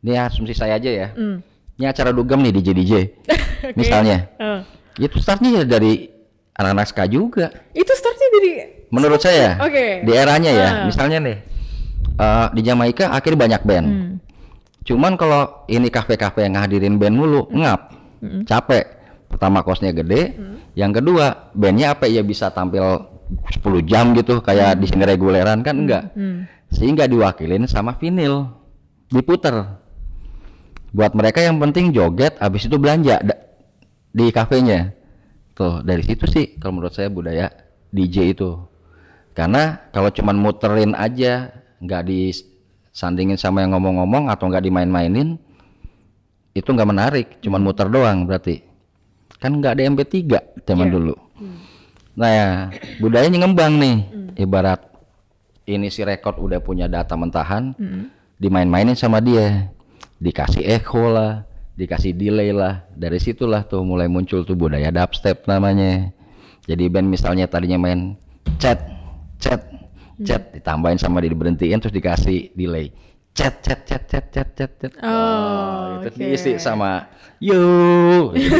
ini asumsi saya aja ya. Hmm. ini acara dugem nih DJ DJ misalnya. Eh. itu startnya ya dari anak-anak ska juga. Itu startnya dari menurut saya Oke. di eranya ya. Ah. misalnya nih eh, di Jamaika akhirnya banyak band. Hmm. Cuman kalau ini kafe-kafe yang ngadirin band mulu ngap. Capek. Pertama kosnya gede yang kedua bandnya apa ya bisa tampil 10 jam gitu kayak di sini reguleran kan enggak? Hmm. sehingga diwakilin sama vinil diputer. Buat mereka yang penting joget habis itu belanja di kafenya. Tuh dari situ sih kalau menurut saya budaya DJ itu. Karena kalau cuman muterin aja, nggak disandingin sama yang ngomong-ngomong atau nggak dimain-mainin, itu nggak menarik. Cuman muter doang berarti. Kan nggak ada MP3 zaman Iya. dulu. Nah ya, budayanya ngembang nih. Ibarat ini si rekod udah punya data mentahan, dimain-mainin sama dia. Dikasih echo lah, dikasih delay lah. Dari situlah tuh mulai muncul tuh budaya dubstep namanya. Jadi band misalnya tadinya main chat, chat, chat, ditambahin sama dia diberhentiin terus dikasih delay. Chat, chat, chat, chat, chat, chat, chat. Oh, itu oke. diisi sama yo. gitu.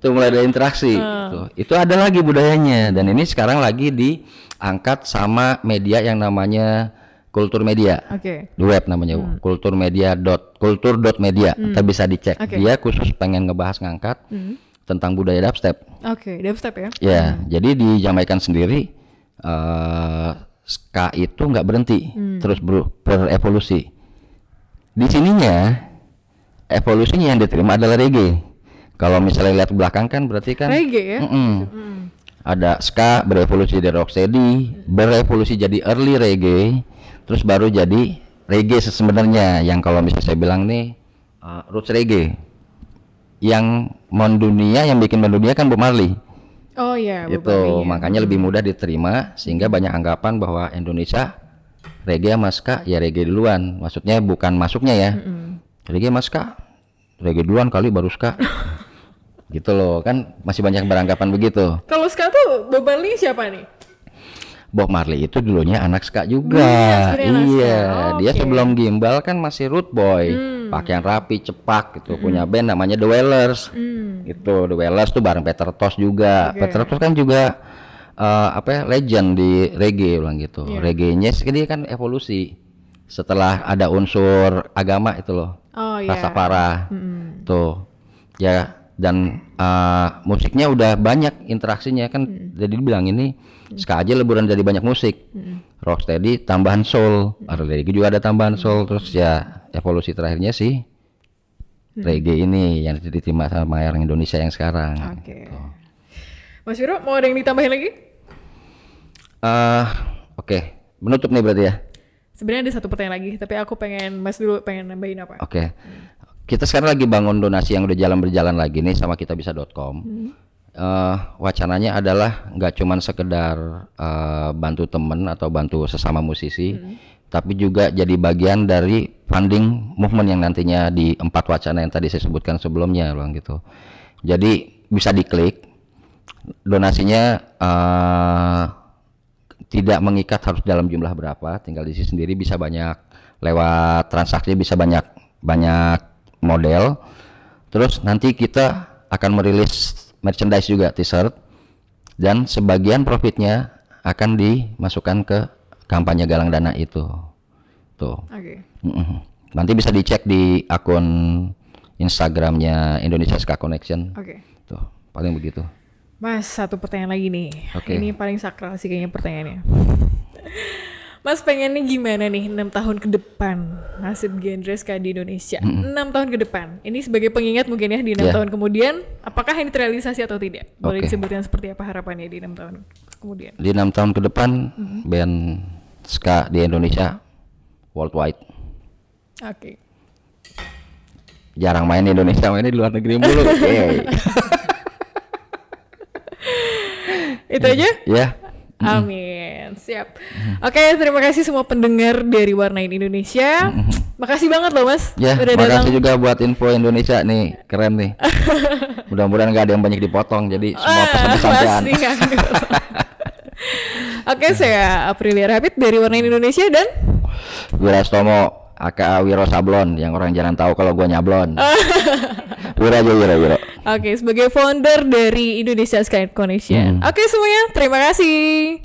Tuh mulai ada interaksi. Tuh. Itu ada lagi budayanya dan ini sekarang lagi diangkat sama media yang namanya kultur media. Oke. Di web namanya kulturmedia dot kultur dot media. Kita bisa dicek. Oke. Dia khusus pengen ngebahas ngangkat tentang budaya dubstep. Oke, dubstep ya. Ya, jadi di Jamaikan sendiri eh ska itu nggak berhenti, terus ber- berevolusi. Di sininya evolusinya yang diterima adalah reggae. Kalau misalnya lihat belakang kan berarti kan Reggae ya. Mm-mm. ada ska berevolusi dari rocksteady, berevolusi jadi early reggae, terus baru jadi reggae sebenarnya yang kalau misalnya saya bilang nih uh, roots reggae. Yang mendunia yang bikin mendunia kan Bob Marley Oh iya, itu Bob Marley ya. makanya lebih mudah diterima sehingga banyak anggapan bahwa Indonesia reggae sama ska ya reggae duluan. Maksudnya bukan masuknya ya. Reggae sama ska reggae duluan kali baru ska. Gitu loh kan masih banyak beranggapan begitu. Kalau ska tuh Marley siapa nih? Bob Marley itu dulunya anak ska juga Hmm, ska. iya Oh, dia oke. sebelum gimbal kan masih root boy Hmm. pakaian rapi cepak gitu punya band namanya The Wailers Hmm. gitu The Wailers tuh bareng Peter Tosh juga Oke. Peter Tosh kan juga eh, apa ya legend di reggae bilang gitu Iya. reggae-nya dia kan evolusi setelah ada unsur agama itu loh Oh iya. rasa parah Mm-mm. tuh ya dan eh, musiknya udah banyak interaksinya kan Hmm. jadi dibilang ini ska aja leburan jadi banyak musik rocksteady tambahan soul Hmm. ada reggae juga ada tambahan soul terus ya evolusi terakhirnya sih Hmm. reggae ini yang diterima sama orang Indonesia yang sekarang Oke. Mas Wiro mau ada yang ditambahin lagi? Eh, oke menutup nih berarti ya Sebenarnya ada satu pertanyaan lagi, tapi aku pengen Mas dulu pengen nambahin apa? Oke. Kita sekarang lagi bangun donasi yang udah jalan berjalan lagi nih sama kitabisa.com. Eh, wacananya adalah nggak cuman sekedar eh, bantu temen atau bantu sesama musisi, tapi juga jadi bagian dari funding movement yang nantinya di empat wacana yang tadi saya sebutkan sebelumnya, bang gitu. Jadi bisa diklik donasinya eh, tidak mengikat harus dalam jumlah berapa, tinggal diisi sendiri bisa banyak lewat transaksi bisa banyak banyak model. Terus nanti kita akan merilis merchandise juga t-shirt dan sebagian profitnya akan dimasukkan ke kampanye galang dana itu. Tuh. Oke. Mm-mm. Nanti bisa dicek di akun Instagramnya Indonesia Ska Connection. Oke. Tuh, paling begitu. Mas, satu pertanyaan lagi nih. Oke. Ini paling sakral sih kayaknya pertanyaannya. Mas pengennya gimana nih 6 tahun ke depan nasib genre ska di Indonesia? 6 tahun ke depan. Ini sebagai pengingat mungkin ya di 6 Ya. tahun kemudian apakah ini terrealisasi atau tidak? Boleh Oke. disebutkan seperti apa harapannya di 6 tahun kemudian? Di enam tahun ke depan band ska di Indonesia worldwide. Oke. Jarang main di Indonesia, mainnya di luar negeri mulu. Itu aja? ya, Amin. Siap. Oke, terima kasih semua pendengar dari Warnain Indonesia. Makasih banget loh, Mas. ya. udah datang. Makasih juga buat info Indonesia nih, keren nih. Mudah-mudahan nggak ada yang banyak dipotong, jadi semua Ah, pesan-pesan pasti nganggur. Oke, saya Aprilia Rapid dari Warnain Indonesia dan Wirastomo aka Wiro Sablon yang orang jarang tahu kalau gua nyablon. Wira aja Wira Wira. Oke, sebagai founder dari Indonesia Sky Connection. Oke semuanya, terima kasih.